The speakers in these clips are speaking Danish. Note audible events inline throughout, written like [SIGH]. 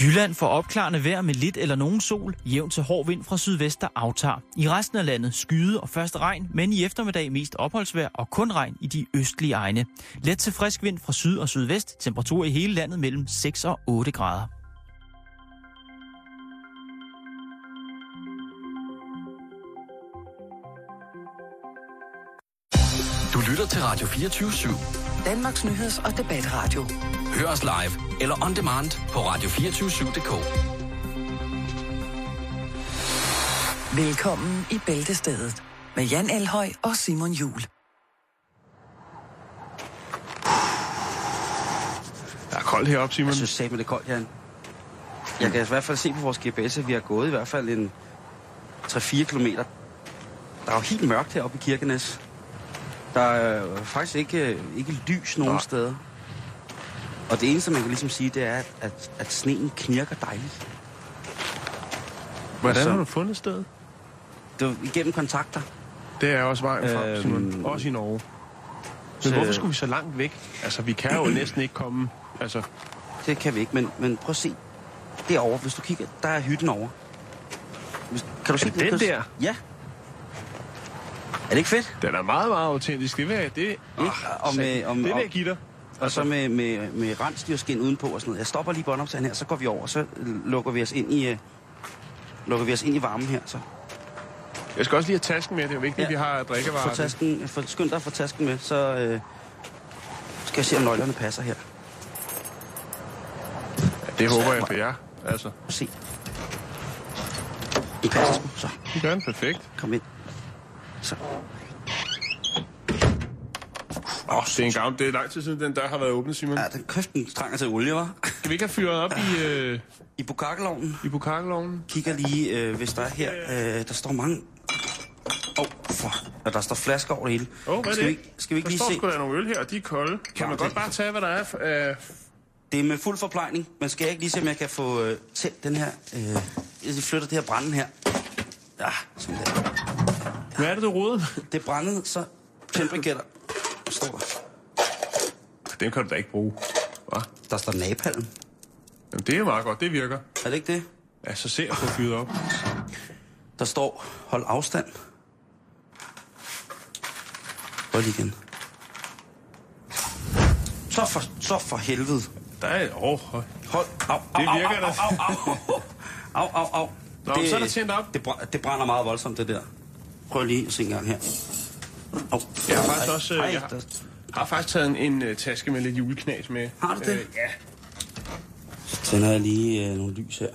Jylland får opklarende vejr med lidt eller nogen sol, jævn til hård vind fra sydvest, der aftager. I resten af landet skyde og først regn, men i eftermiddag mest opholdsvejr og kun regn i de østlige egne. Let til frisk vind fra syd og sydvest, temperatur i hele landet mellem 6 og 8 grader. Lytter til Radio 24 /7. Danmarks Nyheds- og Debatradio. Hør os live eller on demand på radio247.dk. Velkommen i Bæltestedet med Jan Elhøj og Simon Jul. Der er koldt heroppe, Simon. Jeg synes det er koldt, Jan. Jeg kan i hvert fald se på vores GPS, at vi har gået i hvert fald en 3-4 kilometer. Der er jo helt mørkt heroppe i Kirkenes. Der er øh, faktisk ikke, ikke lys nogen Nej. steder. Og det eneste, man kan ligesom sige, det er, at, at, sneen knirker dejligt. Hvordan altså- har du fundet stedet? Det er jo igennem kontakter. Det er også vejen frem, Øhm, Simon. Også i Norge. så- Men hvorfor skulle vi så langt væk? Altså, vi kan jo [CLEARS THROAT] næsten ikke komme... Altså, Det kan vi ikke, men, men prøv at se. Derovre, hvis du kigger, der er hytten over. Hvis, kan du se det den du- der? Ja. Er det ikke fedt? den er meget, meget autentisk. Det vil jeg... Det, oh, og med- og- det vil og- jeg give dig. Og så med, med, med rensdyrskin udenpå og sådan noget. Jeg stopper lige båndoptagen her, så går vi over, så lukker vi os ind i, uh, lukker vi os ind i varmen her. Så Jeg skal også lige have tasken med. Det er jo vigtigt, at Ja. vi har drikkevarer. få tasken, få, skynd dig at få tasken med, så uh, skal jeg se, om nøglerne passer her. Det håber jeg for jer. Altså, at se. De passer sgu. Så, det gør den perfekt. kom ind. Så. Åh, oh, det er en gammel... Det er lang tid siden, den dør har været åbnet, Simon. Ja, den køft, den trænger til olie, var. Skal vi ikke have fyret op i, øh, I bukakkelovnen i bukakkelovnen? kigger lige, øh, hvis der er her. Øh, der står mange... Åh, oh, for... Og der står flasker over det hele. Åh, oh, hvad er skal det? Vi, skal vi ikke der lige står se? sgu da nogle øl her, og de er kolde. Kan Nå, man det- godt bare tage, hvad der er? Øh, Det er med fuld forplejning, men skal jeg ikke lige se, om jeg kan få øh, tændt den her... Øh, jeg flytter det her brænde her. Ja, sådan der. Hvad er det, du roder? [LAUGHS] Det brændet, så tændbriketter. Står der. Den kan du da ikke bruge. Hva? Der står napalm. Jamen, det er meget godt. Det virker. Er det ikke det? Ja, så ser jeg på fyret op. Der står, hold afstand. Lige igen. Så for, så for helvede. Der er... Åh, oh, Hold. Au, au, Det au, virker au, da. au, au, au, au, au, au. Nå, men så er der tændt op. Det, det brænder meget voldsomt, det der. Prøv lige at se en gang her. Au. Jeg har faktisk også... øh, Jeg har, har faktisk taget en, en uh, taske med lidt juleknas med. Har du det? Øh, ja. Så tænder jeg lige øh, nogle lys her.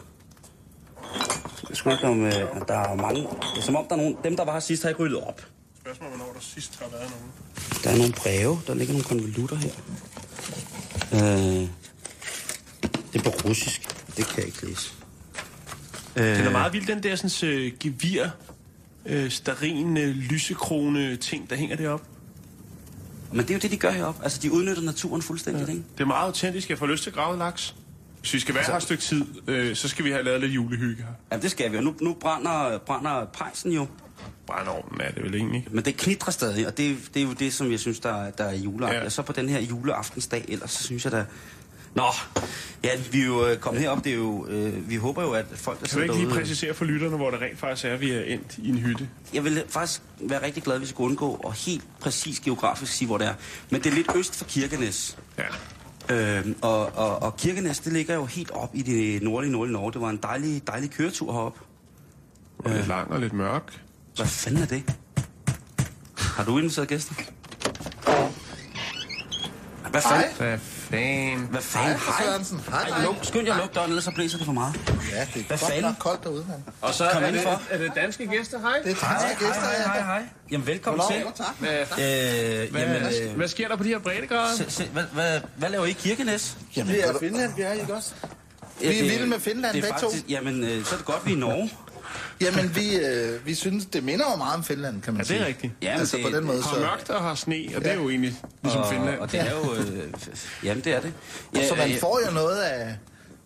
Jeg skulle ikke om, øh, der er mange... Det er som om, der er nogen... Dem, der var her sidst, har ikke ryddet op. Spørgsmål, hvornår der sidst har været nogen. Der er nogle breve. Der ligger nogle konvolutter her. Øh, det er på russisk. Det kan jeg ikke læse. Øh, Den er meget vild, den der sådan, uh, gevir, uh, starin, uh, lysekrone ting, der hænger deroppe. Men det er jo det, de gør heroppe. Altså, de udnytter naturen fuldstændig, ja. ikke? Det er meget autentisk. Jeg får lyst til at grave laks. Hvis vi skal være her et stykke tid, øh, så skal vi have lavet lidt julehygge her. Ja, det skal vi. Og nu, nu brænder, brænder pejsen jo. Brændeovnen er det vel egentlig. Men det knitrer stadig, og det, er- det er jo det, som jeg synes, der, er- der er juleaften. Ja. Ja. Så på den her juleaftensdag, ellers så synes jeg da... Nå, ja, vi er jo øh, kommet herop, det er jo... Øh, vi håber jo, at folk, der Kan du ikke lige præcisere for lytterne, hvor det rent faktisk er, vi er endt i en hytte? Jeg vil faktisk være rigtig glad, hvis vi kunne undgå og helt præcis geografisk sige, hvor det er. Men det er lidt øst for Kirkenes. Ja. Øhm, og, og, og Kirkenes, det ligger jo helt op i det nordlige, nordlige Norge. Det var en dejlig, dejlig køretur herop. Og lidt lang og lidt mørk. Hvad fanden er det? Har du inviteret gæster? Hvad fanden? Hvad fanden? Hvad fanden? Hej, Sørensen. Hej, hej. Luk, skynd jer at lukke døren, ellers så blæser det for meget. Ja, det er Hvad godt fanden? nok koldt derude, mand. Og så Kom er det, er det danske gæster, hej? Det er danske gæster, ja. hej. Jamen, velkommen til. Tak. Hvad, Øh, jamen, øh, hvad sker der på de her breddegrader? hvad, hvad, hvad laver I i Kirkenes? Jamen, det er Finland, vi er, ikke også? Vi er det- vilde med Finland, det er begge to. faktisk, Jamen, øh, så er det godt, vi er i Norge. Jamen, vi, øh, vi synes, det minder jo meget om Finland, kan man Ja, sige. det er rigtigt. Jamen, altså det, på den måde, Har så... mørkt og har sne, og det er jo egentlig ligesom og, Finland. Og det er jo... Øh, jamen, det er det. Ja, Så man ja, får jo noget af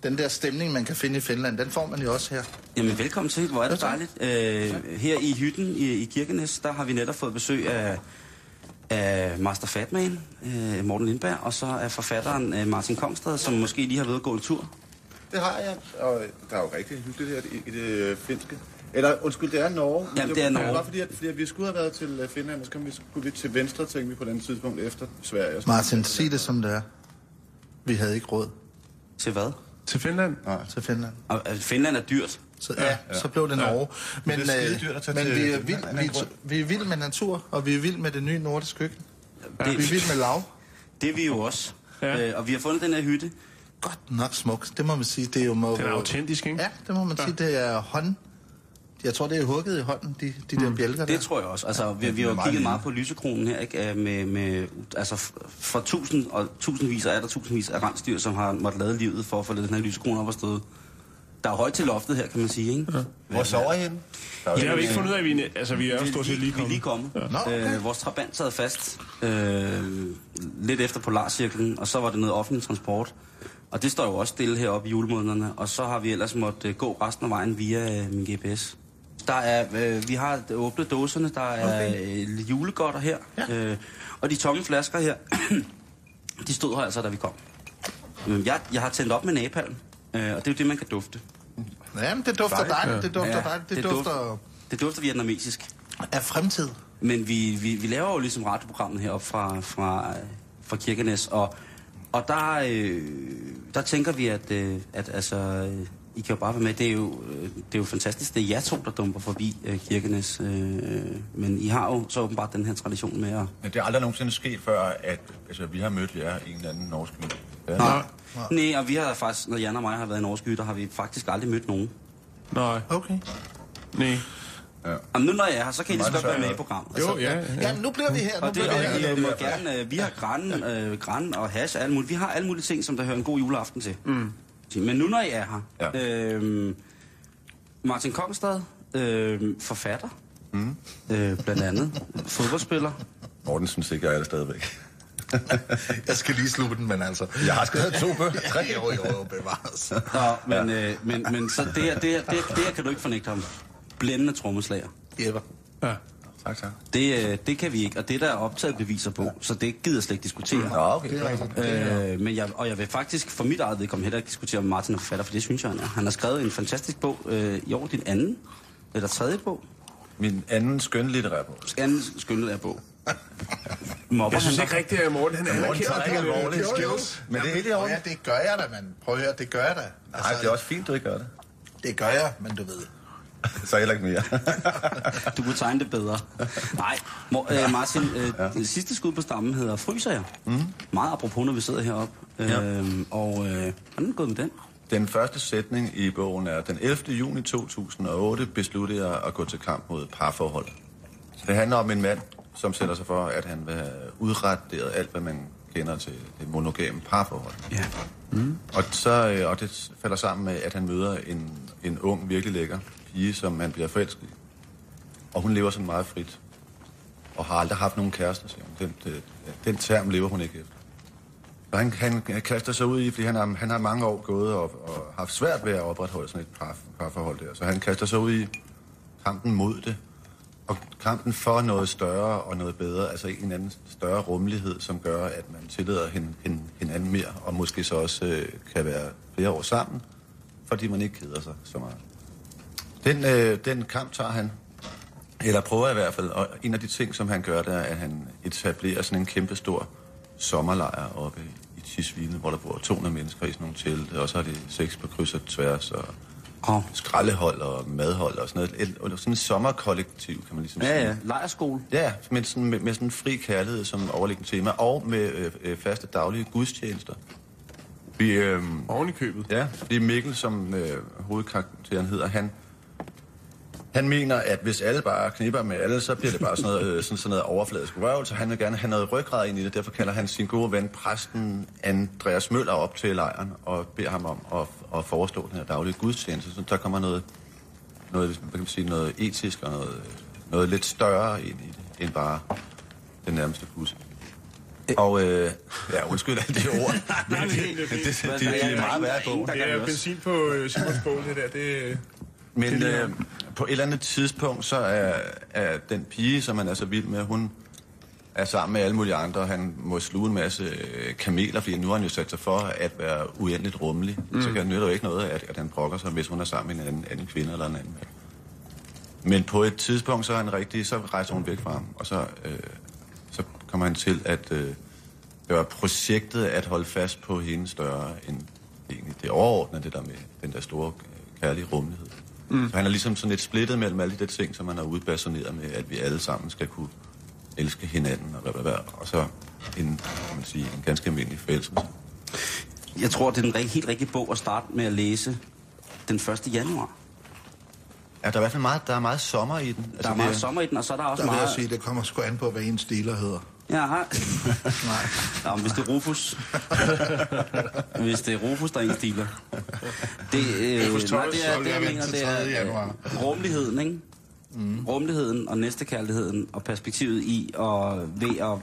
den der stemning, man kan finde i Finland. Den får man jo også her. Jamen, velkommen til. Hvor er det Ja, dejligt. Øh, her i hytten i, i Kirkenes, der har vi netop fået besøg af, af Master Fatman, øh, Morten Lindberg, og så af forfatteren øh, Martin Kongstad, som måske lige har været at gå en tur. det har jeg. Og der er jo rigtig hyggeligt her i, i det øh, finske. Eller undskyld, det er Norge. Men Jamen, det er Norge. Bare fordi, at, fordi at vi skulle have været til øh, Finland, og så kom vi skulle vi til venstre, tænkte vi på den tidspunkt efter Sverige. Martin, sig det som det er. Vi havde ikke råd Til hvad? Til Finland? til Finland. Og, øh, Finland er dyrt. Så, ja, ja, så blev det Norge. Men, det er skide øh, dyrt at tage men til vi, er vild, vi, vi er vild med natur, og vi er vild med det nye nordiske køkken. Det, Vi er vild med lav. det er vi jo også. Ja. Øh, og vi har fundet den her hytte. Godt nok smuk. Det må man sige. Det er jo må, Den er autentisk, ikke? Ja, det må man sige. Det er hånd. Jeg tror, det er hugget i hånden, de, de der bjælker der. Det tror jeg også. Altså, vi, vi har jo kigget lille. meget på lysekronen her, ikke? Øh, Med, med, altså, f- for tusind og tusindvis, og er der tusindvis af rensdyr, som har måttet lade livet for at få den her lysekrone op at stå. Der er højt til loftet her, kan man sige, ikke? Ja. Hvor sover I henne? Er jo Det har vi ikke- fundet ud af, vi, altså vi er jo Vi, stort set lige vi er lige kommet. kommet. Nå, okay. øh, vores trabant sad fast øh, lidt efter Polarcirklen, og så var det noget offentlig transport. Og det står jo også stille heroppe i julemånederne, og så har vi ellers måttet øh, gå resten af vejen via øh, min GPS. Der er, øh, vi har åbnet dåserne, der er okay. øh, julegodter her, ja. øh, og de tomme flasker her, [CLEARS THROAT] de stod her altså, da vi kom. Øh, Jeg, jeg har tændt op med napalm, øh, og det er jo det, man kan dufte. Ja, men det dufter Dejligt. Det dufter Ja, dejligt. Det det dufter Det dufter vietnamesisk. af fremtid. Men vi, vi, vi laver jo ligesom radioprogrammet heroppe fra, fra, fra Kirkenes, og, og der, øh, der tænker vi, at, øh, at altså, øh, I kan jo bare være med. Det er jo, øh, det er jo fantastisk. Det er jer to, der dumper forbi øh, Kirkenes. Øh, men I har jo så åbenbart den her tradition med at... Men det er aldrig nogensinde sket før, at altså, vi har mødt jer i en eller anden norsk by. Ja. Nej. Nej, og vi har faktisk, når Jan og mig har været i Norsk der har vi faktisk aldrig mødt nogen. Nej. Okay. Nej. Og nu når jeg er her, så kan I lige så godt være med i programmet. Jo, ja. ja. Jamen, nu bliver vi her. Nu Og det, bliver vi og her. I må gerne, øh, vi har græn, øh, græn og hash og alt muligt. Vi har alle mulige ting, som der hører en god juleaften til. Mm. Men nu når I er her, Ja. øh, Martin Kongstad, øh, forfatter, mm. øh, blandt andet, fodboldspiller. Morten synes ikke, jeg er det stadigvæk. [LAUGHS] Jeg skal lige slutte den, men altså... Jeg har skrevet to bøger. [LAUGHS] Tre år i år bevares. Nå, men, øh, men, men så det, her- det, her- det, her- det her kan du ikke fornægte ham. Blændende trommeslager. Jeppe. ja. Tak, tak. Det, øh, det kan vi ikke, og det der er optaget beviser på, så det gider jeg slet ikke diskutere. Nå, okay. Øh, men jeg, og jeg vil faktisk for mit eget vedkommende heller ikke diskutere om Martin er forfatter, for det synes jeg, han er. Han har skrevet en fantastisk bog øh, i år, din anden, eller tredje bog, Min anden skønlitterær bog. anden skønlitterær bog. Mobber Jeg synes ikke rigtigt, at Morten han anerkender tager ikke det. alvorligt. Jo, jo. Men det er helt i orden. Ja, det gør jeg da, mand. Prøv at høre, det gør jeg da. Altså, Nej, det er også fint, du ikke gør det. det gør jeg, men du ved. [LAUGHS] Så heller ikke mere. Du kunne tegne det bedre. Nej, Mor, øh, Martin, øh, ja. det sidste skud på stammen hedder Fryser jeg. Mm. Meget apropos, når vi sidder heroppe. Ja. Øh, og øh, hvordan er det gået med den? Den første sætning i bogen er, den 11. juni 2008 besluttede jeg at gå til kamp mod parforhold. Det handler om en mand, som sætter sig for, at han vil have udrettet alt, hvad man kender til det monogame parforhold. Ja. Og, så, øh, og det falder sammen med, at han møder en, en ung, virkelig lækker pige, som han bliver forelsket i. Og hun lever sådan meget frit. Og har aldrig haft nogen kærester, siger hun. Den, den, den term lever hun ikke efter. Og han, han kaster sig ud i, fordi han har, han har mange år gået og, og haft svært ved at opretholde sådan et par, parforhold der. Så han kaster sig ud i kampen mod det. Og kampen for noget større og noget bedre, altså en anden større rummelighed, som gør, at man tillader hin, hin, hinanden mere, og måske så også øh, kan være flere år sammen, fordi man ikke keder sig så meget. Den, øh, den kamp tager han, eller prøver i hvert fald, og en af de ting, som han gør, der er, at han etablerer sådan en kæmpe stor sommerlejr oppe i Tisvilde, hvor der bor 200 mennesker i sådan nogle telte, og så har de sex på kryds og tværs, og Oh. skraldehold og madhold og sådan noget. Et, sådan et sommerkollektiv, kan man ligesom sige. Ja, ja. Lejerskole. Ja, men sådan, med, med sådan en fri kærlighed som overliggende tema, og med øh, øh, faste daglige gudstjenester. Vi, øh, Oven i købet. ja, fordi Mikkel, som øh, hovedkarakteren hedder, han, han mener, at hvis alle bare knipper med alle, så bliver det bare sådan noget, øh, sådan, sådan noget overfladisk røvelse. Han vil gerne have noget ryggrad ind i det, derfor kalder han sin gode ven, præsten Andreas Møller, op til lejren og beder ham om at, at forestå den her daglige gudstjeneste. Så der kommer noget, noget, hvad kan man sige, noget etisk og noget, noget lidt større ind i det, end bare den nærmeste pus. Og øh, ja, undskyld alle de ord, [LAUGHS] men det, det, det, det, det er meget værd på. Det er benzin på øh, Simons bål, det der. Det, Men øh, på et eller andet tidspunkt, så er, er den pige, som han er så vild med, hun, er sammen med alle mulige andre, og han må sluge en masse øh, kameler, fordi nu har han jo sat sig for at være uendeligt rummelig. Mm. Så kan det nytte jo ikke noget, at, at han brokker sig, hvis hun er sammen med en anden, anden kvinde eller en anden mand. Men på et tidspunkt, så er han rigtig, så rejser hun væk fra ham, og så, øh, så kommer han til at øh, gøre projektet at holde fast på hende større end egentlig det overordnede, det der med den der store øh, kærlige rummelighed. Mm. Så han er ligesom sådan lidt splittet mellem alle de der ting, som han har udbasoneret med, at vi alle sammen skal kunne elske hinanden og hvad, hvad, hvad. Og så en, kan man sige, en ganske almindelig forelskelse. Jeg tror, det er den helt rigtige bog at starte med at læse den 1. januar. Ja, der er i hvert fald meget, der er meget sommer i den. Altså, Der er meget sommer i den, og så er der også Der vil jeg meget... sige, det kommer sgu an på, hvad en stiler hedder. Ja, Nej. [LAUGHS] Nå, hvis det er Rufus. hvis det er Rufus, der indstiler. Det, øh, Rufus nej, det er, det, jeg jeg mener, det til 3. er øh, rummeligheden, ikke? Mm. Rummeligheden og næstekærligheden og perspektivet i og ved at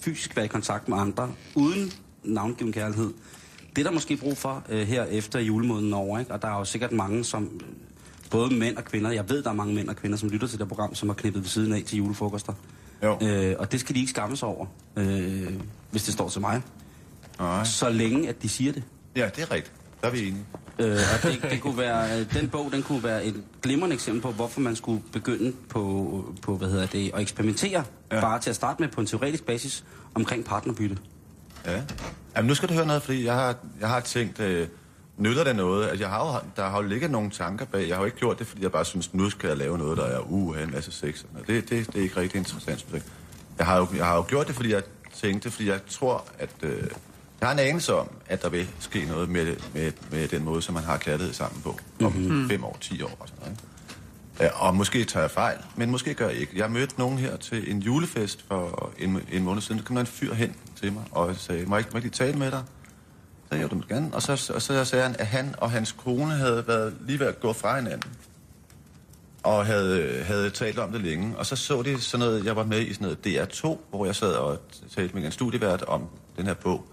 fysisk være i kontakt med andre, uden navngiven kærlighed. Det er der måske brug for øh, her efter julemåden over, ikke? Og der er jo sikkert mange, som både mænd og kvinder, jeg ved, der er mange mænd og kvinder, som lytter til det program, som har knippet ved siden af til julefrokoster. Jo. Øh, og det skal de ikke skamme sig over, øh, hvis det står til mig. Nej. Så længe, at de siger det. Ja, det er rigtigt. Der er vi enige. Øh, og det, det [LAUGHS] kunne være, øh, den bog, den kunne være et glimrende eksempel på, hvorfor man skulle begynde på, på hvad hedder det, at eksperimentere, ja. Ja. bare til at starte med på en teoretisk basis, omkring partnerbytte. Ja. Jamen, nu skal du høre noget, fordi jeg har, jeg har tænkt, øh, nytter det noget? Altså, jeg har jo, der har jo ligget nogle tanker bag. Jeg har jo ikke gjort det, fordi jeg bare synes, nu skal jeg lave noget, der er uh, en masse sex. og noget. Det, det, det er ikke rigtig interessant, synes jeg. Jeg har, jo, jeg har jo gjort det, fordi jeg tænkte, fordi jeg tror, at... Øh, jeg har en anelse om, at der vil ske noget med, med, med den måde, som man har kærlighed sammen på. Om mm-hmm. fem år, ti år og sådan noget. ikke? Ja, og måske tager jeg fejl, men måske gør jeg ikke. Jeg mødte nogen her til en julefest for en, en måned siden. Så kom der en fyr hen til mig og sagde, må jeg ikke, må jeg ikke lige tale med dig? Jeg, jo, det må du gerne. Og så, og så sagde han, at han og hans kone havde været lige ved at gå fra hinanden. Og havde, havde talt om det længe. Og så så de sådan noget, jeg var med i sådan noget DR2, hvor jeg sad og talte med en studievært om den her bog.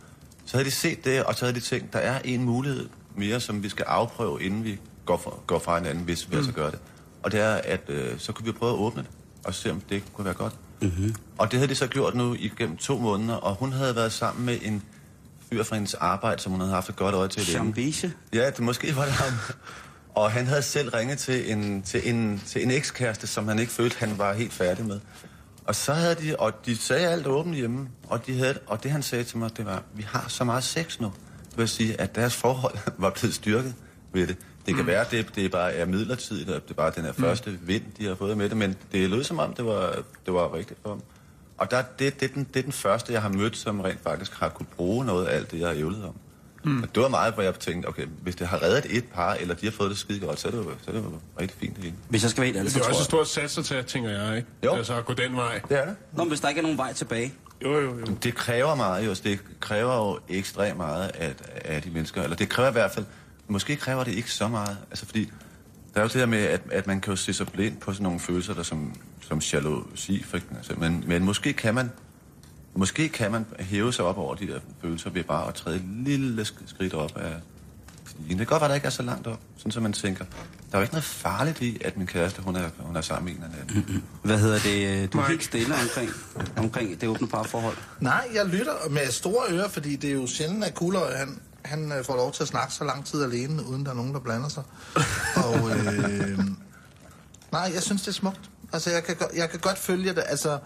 Så havde de set det, og så havde de tænkt, der er en mulighed mere, som vi skal afprøve, inden vi går fra, går fra hinanden, hvis vi mm. altså gør det. Og det er, at øh, så kunne vi prøve at åbne det, og se, om det kunne være godt. Mm-hmm. Og det havde de så gjort nu igennem to måneder, og hun havde været sammen med en fyr fra hendes arbejde, som hun havde haft et godt øje til. Chambise. Ja, det måske var det ham. Og han havde selv ringet til en, til en, til en ekskæreste, som han ikke følte, han var helt færdig med. Og så havde de, og de sagde alt åbent hjemme, og, de havde, og det han sagde til mig, det var, vi har så meget sex nu. Det vil sige, at deres forhold [LAUGHS] var blevet styrket ved det. Det kan mm. være, det, det bare er midlertidigt, og det er bare den her første vind, de har fået med det, men det lød som om, det var, det var rigtigt for dem. Og der, det, det, er den, det er den første, jeg har mødt, som rent faktisk har kunne bruge noget af alt det, jeg har ævlet om. Mm. Og det var meget, hvor jeg tænkte, okay, hvis det har reddet et par, eller de har fået det skide godt, så er det jo, så er det jo rigtig fint det hele. Hvis jeg skal være helt ærlig, så Det er også et stort sats at tage, tænker jeg, ikke? Jo. Altså at gå den vej. Det er det. Nå, men hvis der ikke er nogen vej tilbage, Jo, jo, jo. Det kræver meget, jo. Det kræver jo ekstremt meget af, af de mennesker. Eller det kræver i hvert fald... Måske kræver det ikke så meget. Altså fordi... Der er jo det her med, at, at man kan jo se sig blind på sådan nogle følelser, der som, som jalousi, for eksempel. Men, men måske kan man... Måske kan man hæve sig op over de der følelser ved bare at træde et lille sk- skridt op af stigen. Det kan godt være, der ikke er så langt op. Sådan så man tænker, der er jo ikke noget farligt i, at min kæreste, hun er, hun er sammen med en eller anden. hvad hedder det, du er helt stille omkring, omkring det åbne parforhold. Nej, jeg lytter med store ører, fordi det er jo sjældent, at Kuløj, han, han øh, får lov til at snakke så lang tid alene, uden der er nogen, der blander sig. Og øh, nej, jeg synes, det er smukt. Altså, jeg kan, jeg kan godt følge det, altså,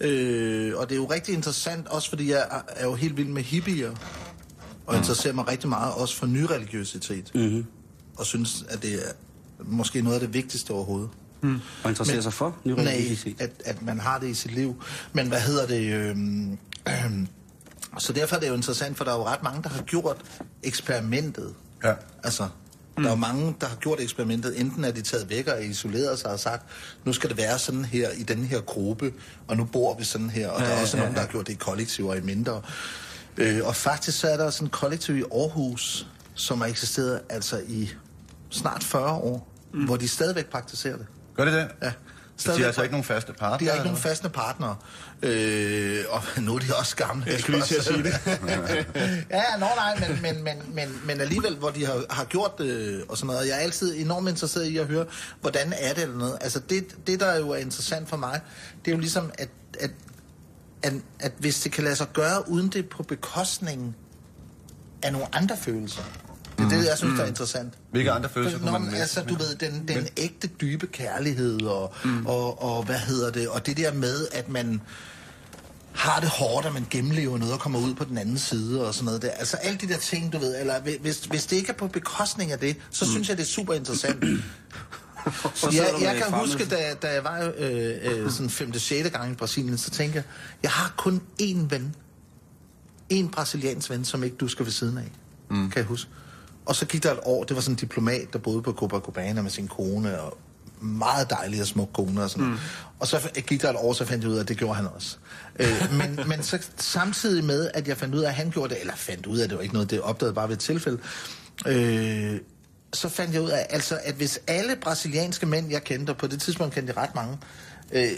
øh, og det er jo rigtig interessant, også fordi jeg er, er jo helt vild med hippier, og interesserer mig rigtig meget også for nyreligiøsitet, mm-hmm. og synes, at det er måske noget af det vigtigste overhovedet. Og interesserer Men- sig for Nej, nyreligiøsitet. at, at man har det i sit liv. Men hvad hedder det? Øhm, [CLEARS THROAT] øhm, så derfor er det jo interessant, for der er jo ret mange, der har gjort eksperimentet. Ja. Altså, der er jo mange, der har gjort eksperimentet. Enten er de taget væk og isoleret sig og sagt, nu skal det være sådan her i den her gruppe, og nu bor vi sådan her. Og ja, der er også ja, nogen, der har gjort det i kollektiver og i mindre. Øh, og faktisk så er der sådan en kollektiv i Aarhus, som har eksisteret altså i snart 40 år, mm. hvor de stadigvæk praktiserer det. Gør det det? Ja. Så de har altså ikke nogen faste partner? De har ikke nogen faste partnere. Øh, og [LAUGHS] nu er de også gamle. Jeg skulle lige til at sige det. [LAUGHS] ja, nå nej, men, men, men, men, men alligevel, hvor de har, har gjort det og sådan noget. Og jeg er altid enormt interesseret i at høre, hvordan er det eller noget. Altså det, det der jo er interessant for mig, det er jo ligesom, at, at, at, at hvis det kan lade sig gøre, uden det på bekostning af nogle andre følelser. Det er det, jeg synes, der er interessant. Hvilke andre følelser Nå, kunne man altså, du ved, den, den ægte dybe kærlighed, og, mm. og, og hvad hedder det, og det der med, at man har det hårdt, at man gennemlever noget og kommer ud på den anden side og sådan noget der. Altså alle de der ting, du ved, eller hvi- hvis, hvis det ikke er på bekostning af det, så mm. synes jeg, det er super interessant. [CLEARS THROAT] Så jeg, jeg kan huske, da, da jeg var øh, øh, sådan 5. 6. gang i Brasilien, så tænkte jeg, jeg har kun én ven. En brasiliansk ven, som ikke du skal ved siden af. Mm. Kan jeg huske. Og så gik der et år, det var sådan en diplomat, der boede på Copacabana med sin kone, og meget dejlig og smuk kone og sådan mm. Og så gik der et år, så fandt jeg ud af, at det gjorde han også. Øh, men, [LAUGHS] men så samtidig med, at jeg fandt ud af, at han gjorde det, eller fandt ud af, det var ikke noget, det opdagede bare ved et tilfælde, øh, så fandt jeg ud af, altså, at hvis alle brasilianske mænd, jeg kendte, og på det tidspunkt kendte jeg ret mange, øh,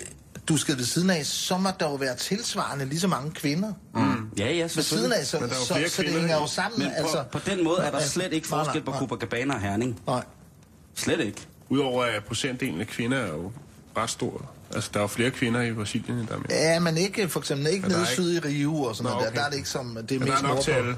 du skal ved siden af, så må der jo være tilsvarende lige så mange kvinder. Mm. Ja, ja, Ved siden selvfølgelig. af, så, der er så, flere så det hænger jo ikke? sammen. Men på, altså, på den måde er der Altså, slet ikke forskel på Copacabana og Herning. Nej. Slet ikke. Udover at procentdelen af kvinder er jo ret stor. Altså, der er jo flere kvinder i Brasilien, end der er mænd. Ja, men ikke for eksempel ikke der nede er syd i Rio og sådan Nå, noget der. okay. Der er det ikke som, det er Men der mest er nok til alle.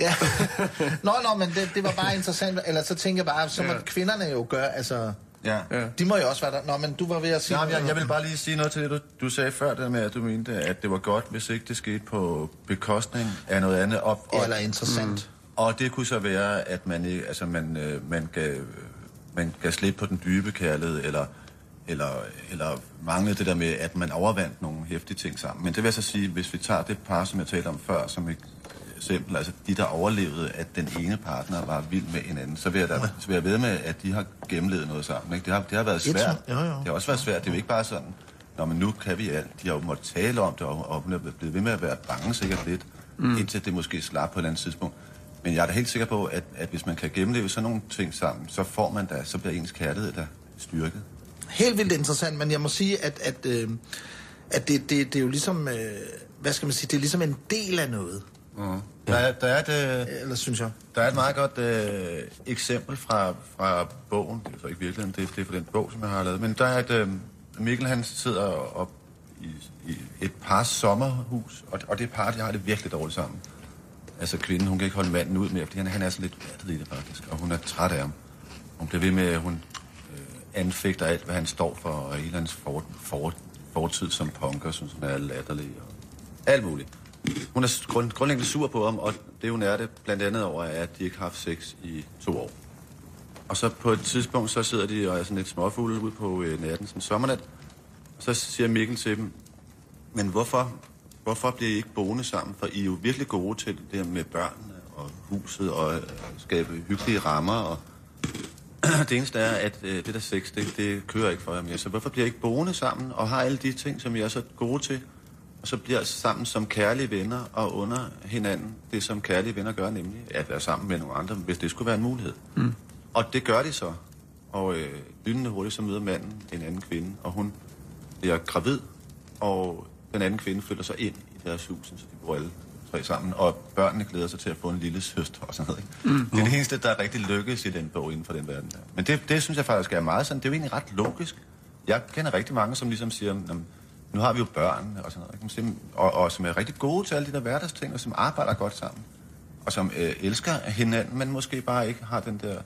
Ja. [LAUGHS] nå, nå, men det, det var bare interessant. Eller så tænker jeg bare, så må Ja. kvinderne jo gøre, altså... Ja. Ja. De må jo også være der. Nå, men du var ved at sige... Ja, jeg, jeg vil bare lige sige noget til det, du, du sagde før, det med, at du mente, at det var godt, hvis ikke det skete på bekostning af noget andet. Og, og, Eller interessant. og det kunne så være, at man, ikke, altså man, øh, man, gav, man gav slip på den dybe kærlighed, eller, eller, eller manglede det der med, at man overvandt nogle hæftige ting sammen. Men det vil jeg så sige, hvis vi tager det par, som jeg talte om før, som et eksempel, altså de, der overlevede, at den ene partner var vild med hinanden, så vil jeg, da, så vil jeg ved med, at de har gennemlevet noget sammen. Ikke? Det, har, det har været svært. jo, jo. Det har også været svært. Det er jo ikke bare sådan, Nå, men nu kan vi alt. De har jo måttet tale om det, og, og hun er blevet ved med at være bange sikkert lidt, mm. indtil det måske slap på et eller andet tidspunkt. Men jeg er da helt sikker på, at, at hvis man kan gennemleve sådan nogle ting sammen, så får man da, så bliver ens kærlighed da styrket. Helt vildt interessant, men jeg må sige, at, at, øh, at det, det, det er jo ligesom... Øh, hvad skal man sige? Det er ligesom en del af noget. Der, er, der, er et, øh, Eller synes jeg. der er et meget godt øh, eksempel fra, fra bogen. Det er så ikke virkeligheden, det, det er fra den bog, som jeg har lavet. Men der er et... Øh, Mikkel, han sidder op i, i et par sommerhus, og, og det par, de har det virkelig dårligt sammen. Altså kvinden, hun kan ikke holde manden ud mere, fordi han, han er så lidt vattet i det faktisk, og hun er træt af ham. Hun bliver ved med, at hun øh, anfægter alt, hvad han står for, og hele hans for, for, fortid som punker, synes hun er latterlig, og alt muligt. Hun er grund, grundlæggende sur på ham, og det hun er det blandt andet over, er, at de ikke har haft sex i to år. Og så på et tidspunkt, så sidder de og er sådan lidt småfulde ude på øh, natten, sådan sommernat. Og så siger Mikkel til dem, men hvorfor, hvorfor bliver I ikke boende sammen? For I er jo virkelig gode til det der med børnene og huset og øh, skabe hyggelige rammer. Og [CLEARS THROAT] det eneste er, at øh, det der sex, det, det kører ikke for jer mere. Så hvorfor bliver I ikke boende sammen og har alle de ting, som I er så gode til? Og så bliver sammen som kærlige venner og under hinanden det, som kærlige venner gør, nemlig at være sammen med nogle andre, hvis det skulle være en mulighed. Mm. Og det gør de så. Og øh, lynende hurtigt, så møder manden en anden kvinde, og hun bliver gravid, og den anden kvinde flytter sig ind i deres hus, så de bor alle tre sammen, og børnene glæder sig til at få en lille søster og sådan noget. Ikke? Mm. Det er det eneste, der rigtig lykkes i den bog inden for den verden der. Men det, det synes jeg faktisk er meget sådan, det er jo egentlig ret logisk. Jeg kender rigtig mange, som ligesom siger, "Nå, nu har vi jo børn og sådan noget, ikke? Og, og som er rigtig gode til alle de der hverdagsting, og som arbejder godt sammen, og som øh, elsker hinanden, men måske bare ikke har den der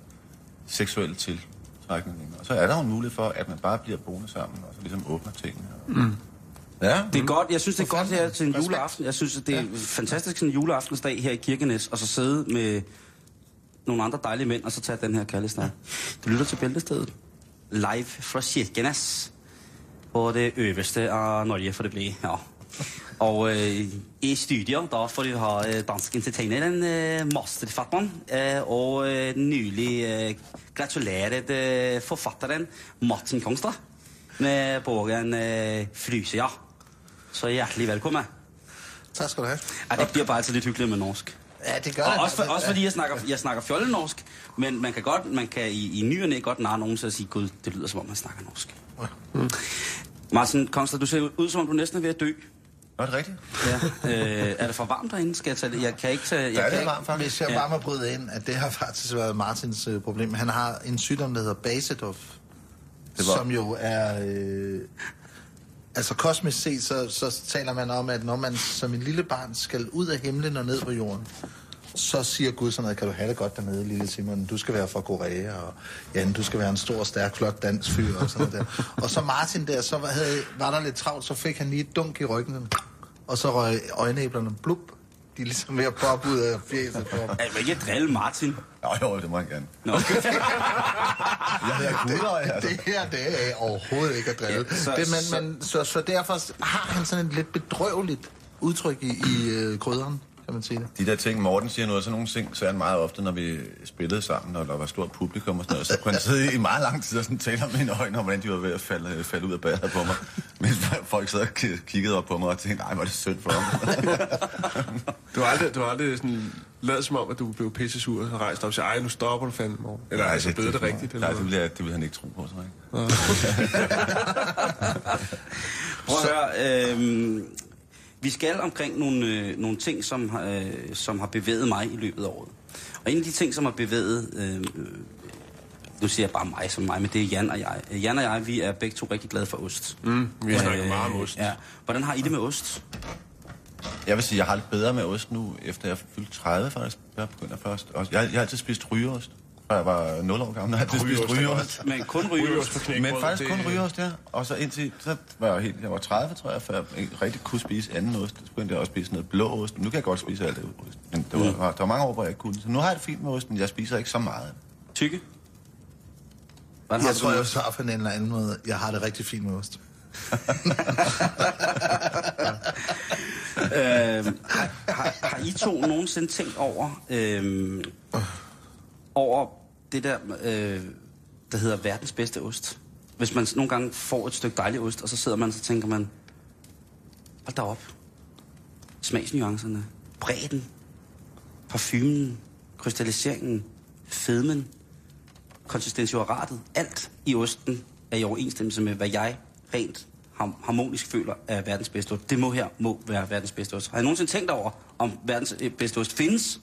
seksuelle tiltrækning. Og så er der jo en mulighed for, at man bare bliver boende sammen, og så ligesom åbner tingene. Mm. Ja, Det er godt. Jeg synes, det er godt her til en juleaften. Jeg synes, at det er fantastisk sådan en juleaftensdag her i Kirkenes, og så sidde med nogle andre dejlige mænd, og så tage den her kærlighedssnak. Du lytter til Bæltestedet. Live fra Kirkenes. På det øverste af Norge, for det bliver. Ja. Og øh, i studio, da får vi ha øh, dansk entertaineren, øh, masterfatteren, øh, og øh, nylig øh, gratuleret øh, forfatteren Madsen Kongstad med bogen øh, Frysøya. Så hjertelig velkommen. Tak skal du have. Ja, det bliver bare altid lidt hyggeligt med norsk. Ja, det gør Og det. også, for, også fordi jeg snakker, jeg snakker fjollenorsk, men man kan godt, man kan i, i ny og næ godt narre nogen til at sige, gud, det lyder som om, man snakker norsk. Mm. Martin Kongstad, du ser ud som om, du næsten er ved at dø. Nå, er det rigtigt? Ja. øh, er det for varmt derinde? Skal jeg tage det? Jeg kan ikke tage... Jeg Der er kan det ikke, varmt, faktisk. Hvis jeg Ja. bare må bryde ind, at det har faktisk været Martins øh, problem. Han har en sygdom, der hedder var- som jo er... Øh, Altså kosmisk set, så, så taler man om, at når man som en lille barn skal ud af himlen og ned på jorden, så siger Gud sådan noget, kan du have det godt dernede, lille Simon, du skal være fra Korea, og Jan, du skal være en stor, stærk, flot dansk fyr, og sådan noget der. Og så Martin der, så var, havde, var der lidt travlt, så fik han lige et dunk i ryggen, og så røg øjenæblerne blub. De er ligesom ved at poppe ud af fjeset på ham. Er du ikke drille Martin? Jo, jo, det må han gerne. Nå. [LAUGHS] Jeg hedder Gudøj, altså. Det her, det er overhovedet ikke at drille. Ja, Ja, så- det, men, så- men, så, så derfor har han sådan et lidt bedrøveligt udtryk i, i øh, krydderen, kan man sige det. De der ting, Morten siger noget, sådan nogle ting, så er han meget ofte, når vi spillede sammen, og der var stort publikum og sådan noget, så kunne han sidde i meget lang tid og sådan tale om mine øjne, om hvordan de var ved at falde, falde ud af badet på mig. Mens folk sad og ki- kiggede op på mig og tænkte, nej, hvor er det synd for ham. [LAUGHS] Du har aldrig, du har aldrig sådan lavet som om, at du blev pisse sur og rejst op og sagde, ej, nu stopper du fandme, Morten. Eller altså, blev det rigtigt? Eller Nej, det ville, det ville han ikke tro på, tror jeg. [LAUGHS] Prøv at høre, øh, vi skal omkring nogle, øh, nogle ting, som, har, øh, som har bevæget mig i løbet af året. Og en af de ting, som har bevæget, øh, nu siger jeg bare mig som mig, men det er Jan og jeg. Øh, Jan og jeg, vi er begge to rigtig glade for ost. Mm, vi har snakket meget om ost. Ja. Hvordan har I det med ost? Jeg vil sige, jeg har lidt bedre med ost nu, efter jeg er fyldt 30 faktisk. Jeg begynder først. Jeg, jeg har altid spist rygeost. Jeg var 0 år gammel, har jeg altid spist Rygeost. Men kun Rygeost rygeost. på knækbrød. Men faktisk det- kun rygeost, ja. Og så indtil, så var jeg helt, jeg var 30, tror jeg, før jeg ikke rigtig kunne spise anden ost. Så begyndte jeg også at spise noget blå ost. Nu kan jeg godt spise alt det ost. Men der var, Mm. der var mange år, hvor jeg ikke kunne. Så nu har jeg det fint med ost, men jeg spiser ikke så meget. Tykke? Hvordan har Jeg tror, det jeg med vil svare på en eller anden måde. Jeg har det rigtig fint med ost. [LAUGHS] øh, har, har, har I to nogensinde tænkt over, øh, over det der, øh, der hedder verdens bedste ost? Hvis man nogle gange får et stykke dejlig ost, og så sidder man, så tænker man, hold da op. Smagsnuancerne, bredden, parfumen, krystalliseringen, fedmen, konsistensioratet, alt i osten er i overensstemmelse med, hvad jeg rent harmonisk føler er verdens bedste ost. Det må her må være verdens bedste ost. Har jeg nogensinde tænkt over, om verdens øh, bedste ost findes?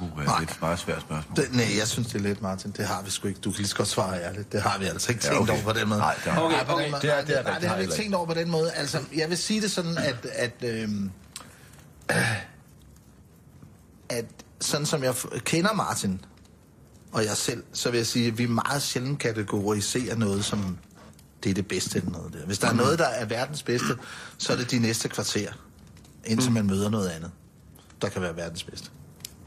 Uh, det er et meget svært spørgsmål. Det, nej, jeg synes, det er lidt, Martin. Det har vi sgu ikke. Du kan lige så godt svare ærligt. Det har vi altså ikke Ja, tænkt okay. over på den måde. Nej, det har Okay, okay. måde. Det er- det er nej, det har vi ikke tænkt over på den måde. Altså, jeg vil sige det sådan, at... at øhm, [CLEARS THROAT] at sådan som jeg kender Martin, og jeg selv, så vil jeg sige, at vi meget sjældent kategoriserer noget som det er det bedste eller noget der. Hvis der er noget, der er verdens bedste, så er det de næste kvarter, indtil man møder noget andet, der kan være verdens bedste.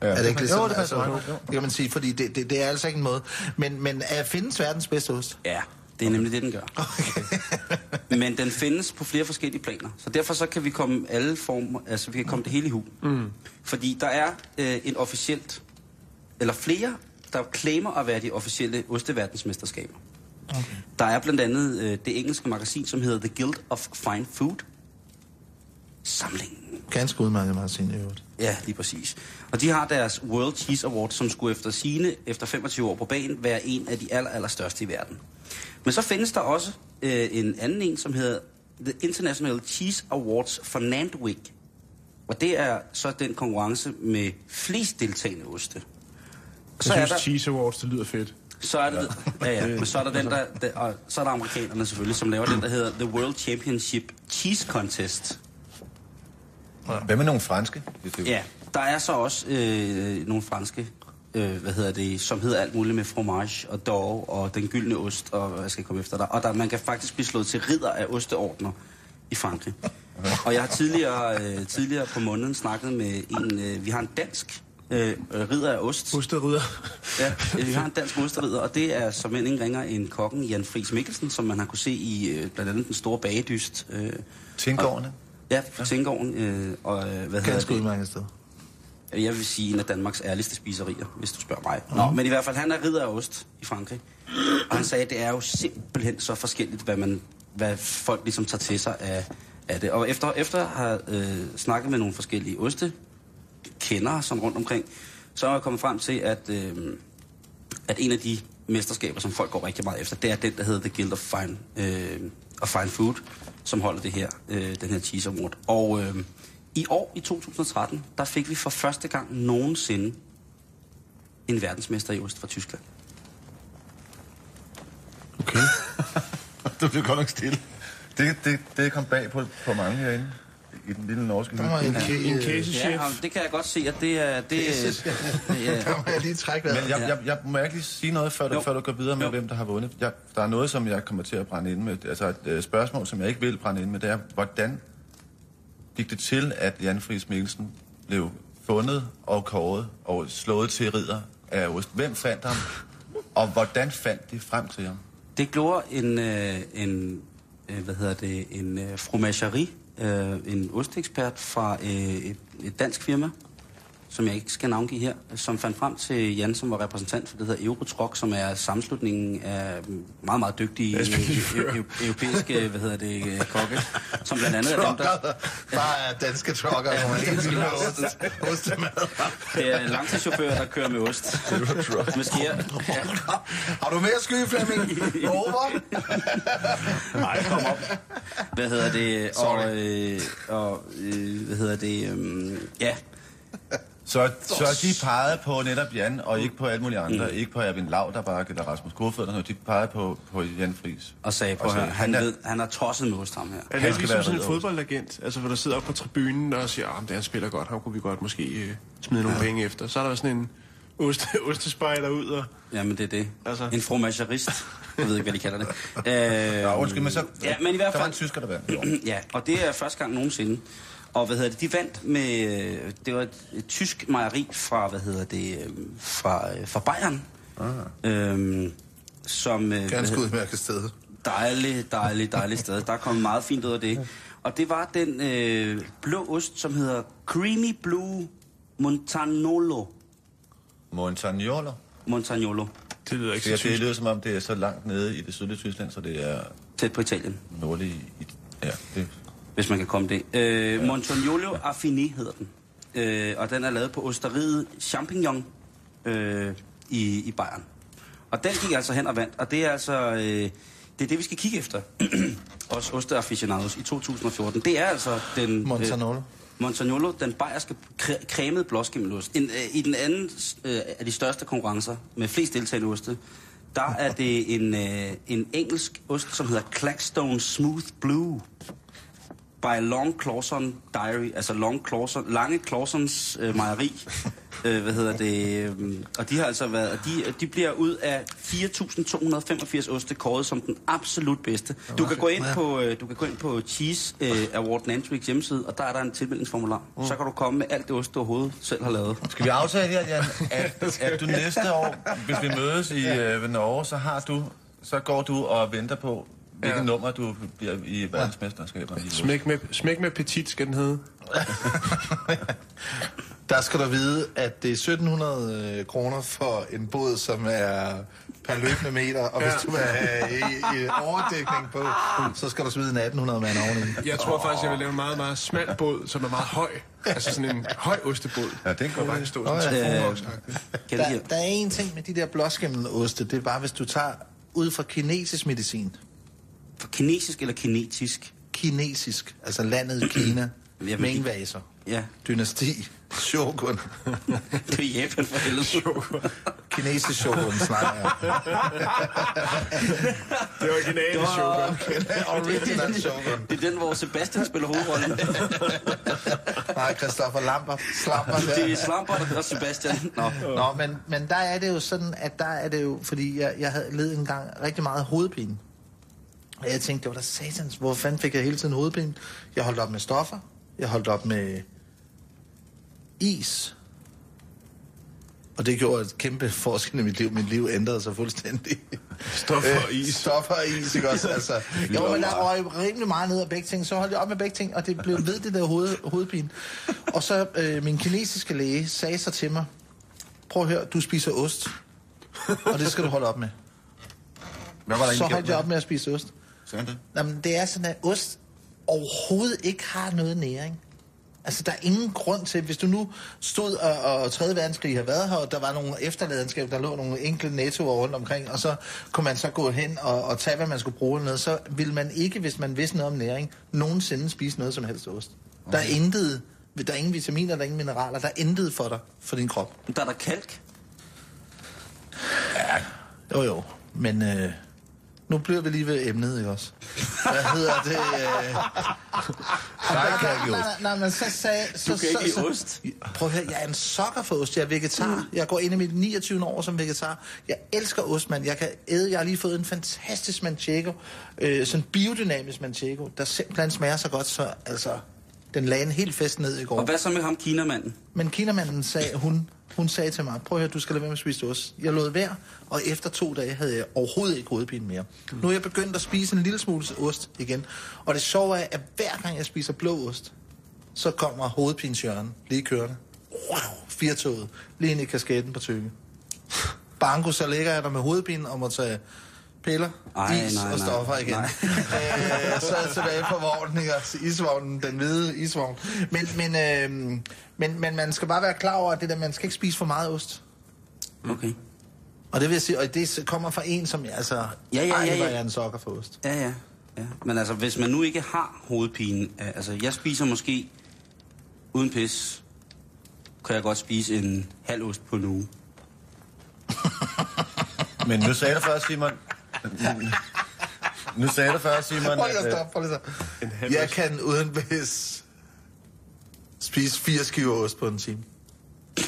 Ja, er det ikke Jo, ligesom, det altså. Jo. det kan man sige, fordi det, det, det er altså ikke en måde. Men, men er findes verdens bedste ost? Ja, det er nemlig det, den gør. [LAUGHS] Men den findes på flere forskellige planer. Så derfor så kan vi komme alle former, altså vi kan komme det hele i hu. Mm. Fordi der er øh, en officielt, eller flere, der claimer at være de officielle osteverdensmesterskaber. Okay. Der er blandt andet øh, det engelske magasin, som hedder The Guild of Fine Food. Samlingen. Ganske udmærket magasin i øvrigt. Ja, lige præcis. Og de har deres World Cheese Award, som skulle efter sine efter 25 år på banen være en af de aller, allerstørste i verden. Men så findes der også øh, en anden en, som hedder The International Cheese Awards for Nantwich. Og det er så den konkurrence med flest deltagende oste. Og så Jeg er synes, der, Cheese Awards, det lyder fedt. så er det, ja, ja, men så er der den der, der og så er der amerikanerne selvfølgelig, som laver den, der hedder The World Championship Cheese Contest. Hvad med nogle franske? Ja, der er så også øh, nogle franske, øh, hvad hedder det, som hedder alt muligt med fromage og dog og den gyldne ost, og hvad skal jeg komme efter dig. Og der, man kan faktisk blive slået til ridder af osteordner i Frankrig. Og jeg har tidligere, øh, tidligere på måneden snakket med en, øh, vi har en dansk øh, øh, ridder af ost. Osterydder. Ja, øh, vi har en dansk osterridder, og det er som end ingen ringer en kokken, Jan Friis Mikkelsen, som man har kunne se i øh, blandt andet den store bagedyst. Øh, Tingårdene? Ja, på Tingården. Øh, og øh, hvad hedder Ganske udmærket sted. Jeg vil sige en af Danmarks ærligste spiserier, hvis du spørger mig. Nå, men i hvert fald, han er ridder af ost i Frankrig. Og han sagde, at det er jo simpelthen så forskelligt, hvad, man, hvad folk ligesom tager til sig af, af det. Og efter, efter at have øh, snakket med nogle forskellige oste, kender som rundt omkring, så er jeg kommet frem til, at, øh, at en af de mesterskaber, som folk går rigtig meget efter, det er den, der hedder The Guild of Fine, øh, of Fine Food, som holder det her, øh, den her cheese award. Og øh, i år, i 2013, der fik vi for første gang nogensinde en verdensmester i ost fra Tyskland. Okay. [LAUGHS] Du blev godt nok stille. Det, det, det kom bag på, på mange herinde. I den lille norske Der lige, En øh, casechef. Ja, det kan jeg godt se, at det er... Det, ja, [LAUGHS] der må jeg lige trække vejret. Men jeg, jeg, jeg må jeg ikke lige sige noget, før du, Jo. før du går videre med, Jo. hvem der har vundet. Jeg, der er noget, som jeg kommer til at brænde ind med. Altså et øh, spørgsmål, som jeg ikke vil brænde ind med, det er, hvordan gik det til, at Jan Friis Mikkelsen blev fundet og kåret og slået til ridder af ost? Hvem fandt ham? Og hvordan fandt de frem til ham? Det gjorde en, øh, en øh, hvad hedder det, en øh, fromagerie, øh, en ostekspert fra øh, et, et dansk firma, som jeg ikke skal navngive her, som fandt frem til Jan, som var repræsentant for det der Eurotrok, som er sammenslutningen af meget, meget dygtige [LAUGHS] eu- eu- europæiske, hvad hedder det, øh, kokke, som blandt andet er dem, der... Bare danske trucker, hvor man have ost- ostemad. Det er langtidschauffører, der kører med ost. [LAUGHS] Med skær. Ja. Har du mere sky, Flemming? [LAUGHS] Over? Nej, kom op. Hvad hedder det? Og, øh, og øh, hvad hedder det? Øh, ja, Så, så de pegede på netop Jan, og ikke på alle mulige andre. Mm. Ikke på Erwin Lauterbach eller Rasmus Kofod, eller noget. De pegede på, på Jan Friis. og sagde på, Og sagde, han, han er- ved, han er tosset med ost, ham her. Er det ligesom sådan en fodboldagent, altså hvor der sidder op på tribunen og siger, at han spiller godt, ham kunne vi godt måske øh, smide nogle penge efter. Så er der sådan en oste, [LAUGHS] ostespejder ud og... Jamen, det er det. Altså. En fromagerist. Jeg ved ikke, hvad de kalder det. Øh, Ja, undskyld, men så... Ja, men i hvert Der var fald... en tysker, der vandt. [CLEARS THROAT] Ja, og det er første gang nogensinde. Og hvad hedder det, de vandt med, øh, det var et, et tysk mejeri fra, hvad hedder det, øh, fra, øh, fra Bayern. Ah. Øhm, som, Ganske hedder- udmærket sted. Dejligt, dejligt, dejligt sted. Der er kommet meget fint ud af det. Og det var den øh, blå ost, som hedder Creamy Blue Montagnolo. Montagnolo. Montagnolo. Det lyder ikke så det tysk. lyder som om, det er så langt nede i det sydlige Tyskland, så det er Tæt på Italien, nordlige... I, ja, det, hvis man kan komme det. Øh, ja. Montagnolo Affini hedder den. Øh, og den er lavet på osteriet Champignon øh, i, i Bayern. Og den gik altså hen og vandt. Og det er altså... Øh, det er det, vi skal kigge efter. [CLEARS THROAT] Os osteaficionados i 2014. Det er altså den... Montagnolo. Montagnolo, den bayerske kre- cremede blåskimmelost. En, øh, I den anden øh, af de største konkurrencer med flest deltagende oste, der er det en, øh, en engelsk ost, som hedder Clackstone Smooth Blue by Long Clawson Diary, altså Long Clawson, Lange Clawsons øh, mejeri. [LAUGHS] øh, hvad hedder det? Øh, og de har altså været, og de, de bliver ud af 4.285 oste kåret som den absolut bedste. Du kan gå ind på, øh, du kan gå ind på Cheese øh, Award Nantrix hjemmeside, og der er der en tilmeldingsformular. Mm. Så kan du komme med alt det ost, du overhovedet selv har lavet. Skal vi aftale her, Jan, at, at du næste år, hvis vi mødes i øh, Norge, så har du, så går du og venter på, hvilket Ja. nummer du bliver i verdensmesterskaberne. i Smæk med, smæk med petit, skal den hedde. [LAUGHS] Der skal du vide, at det er 1700 øh, kroner for en båd, som er per løbende meter, og hvis Ja. du vil have i, i overdækning på, så skal du smide en 1800 mand oveni. Jeg tror faktisk, jeg vil lave en meget, meget smal båd, som er meget høj. Altså sådan en høj ostebåd. Ja, den kan faktisk stå sådan ja. en Øh, det Der, der er en ting med de der blåskimmeloste, det er bare, hvis du tager ud fra kinesisk medicin, kinesisk eller kinetisk? kinesisk, altså landet Kina, [CLEARS THROAT] Jamen, Ming-vaser, Ja, dynasti, [LAUGHS] shogun, det er Japan for helvede. kinesisk shogun, snakker jeg. [LAUGHS] Det er originale sugar. [LAUGHS] Original shogun. Det er den, hvor Sebastian spiller hovedrollen. Nej, Christoffer Lamper, Slamper der. Det er Slamper, der gør Sebastian. Nå. Nå, men, men der er det jo sådan, at der er det jo, fordi jeg, jeg havde ledet en gang rigtig meget hovedpine. Og jeg tænkte, det var da satans, hvor fanden fik jeg hele tiden hovedpine? Jeg holdt op med stoffer, jeg holdt op med is. Og det gjorde et kæmpe forskel i mit liv. Mit liv ændrede sig fuldstændig. Stoffer og Øh, is. Stoffer og is, ikke også? Altså, [LAUGHS] jo, men der røg rimelig meget ned af begge ting. Så holdt jeg op med begge ting, og det blev ved det der hoved, hovedpine. Og så øh, min kinesiske læge sagde så til mig, prøv at høre, du spiser ost. Og det skal du holde op med. Hvad var der Så holdt jeg op med at spise ost. Sagde han det? Jamen, det er sådan, at ost overhovedet ikke har noget næring. Altså, der er ingen grund til, hvis du nu stod og, og 3. verdenskrig har været her, og der var nogle efterladenskaber, der lå nogle enkelte nettoer rundt omkring, og så kunne man så gå hen og, og tage, hvad man skulle bruge noget, så ville man ikke, hvis man vidste noget om næring, nogensinde spise noget som helst ost. Der er intet, der er ingen vitaminer, der er ingen mineraler, der er intet for dig, for din krop. Der er der kalk. Jo jo, men øh, Nu bliver vi lige ved emnet, ikke også? Hvad hedder det? Øh... [LAUGHS] Nej, ikke nej, nej, nej, men så sagde... Så, Du kan ikke så, lide så, ost? Prøv at høre, jeg er en sokker for ost. Jeg er vegetar. Jeg går ind i mit 29. år som vegetar. Jeg elsker ost, mand. Jeg kan æde. Jeg har lige fået en fantastisk manchego. Øh, sådan en biodynamisk manchego, der simpelthen smager så godt, så altså... Den lagde en helt fest ned i går. Og hvad så med ham, kinamanden? Men kinamanden sagde, hun, hun sagde til mig, prøv at høre, du skal lade være med at spise ost. Jeg lod være, og efter to dage havde jeg overhovedet ikke hovedpine mere. Mm. Nu er jeg begyndt at spise en lille smule ost igen. Og det sjove er, at hver gang jeg spiser blå ost, så kommer hovedpineshjørnen lige kørende. Wow, firtoget, lige ind i kasketten på tykke. Banko, så ligger jeg der med hovedpine og må tage piller, Ej, is nej, og nej. stoffer igen. Nej. [LAUGHS] øh, så er jeg tilbage på vognen, ikke? Altså, isvognen, den hvide isvogn. Men, men, øh, men, men man skal bare være klar over, at det der, man skal ikke spise for meget ost. Okay. Og det vil jeg sige, og det kommer fra en, som jeg, altså... Ja, ja, ja, Ej, hvor ja. er jeg en sokker for ost. Ja, ja. ja. Men altså, hvis man nu ikke har hovedpine... øh, Altså, jeg spiser måske uden pis... Kan jeg godt spise en halv ost på en uge. [LAUGHS] Men nu sagde du før, Simon... [LAUGHS] Nu sagde du før, Simon... Prøv lige at stoppe, prøv lige at stoppe. Jeg kan uden pis spise fire skiver ost på en time. [LAUGHS]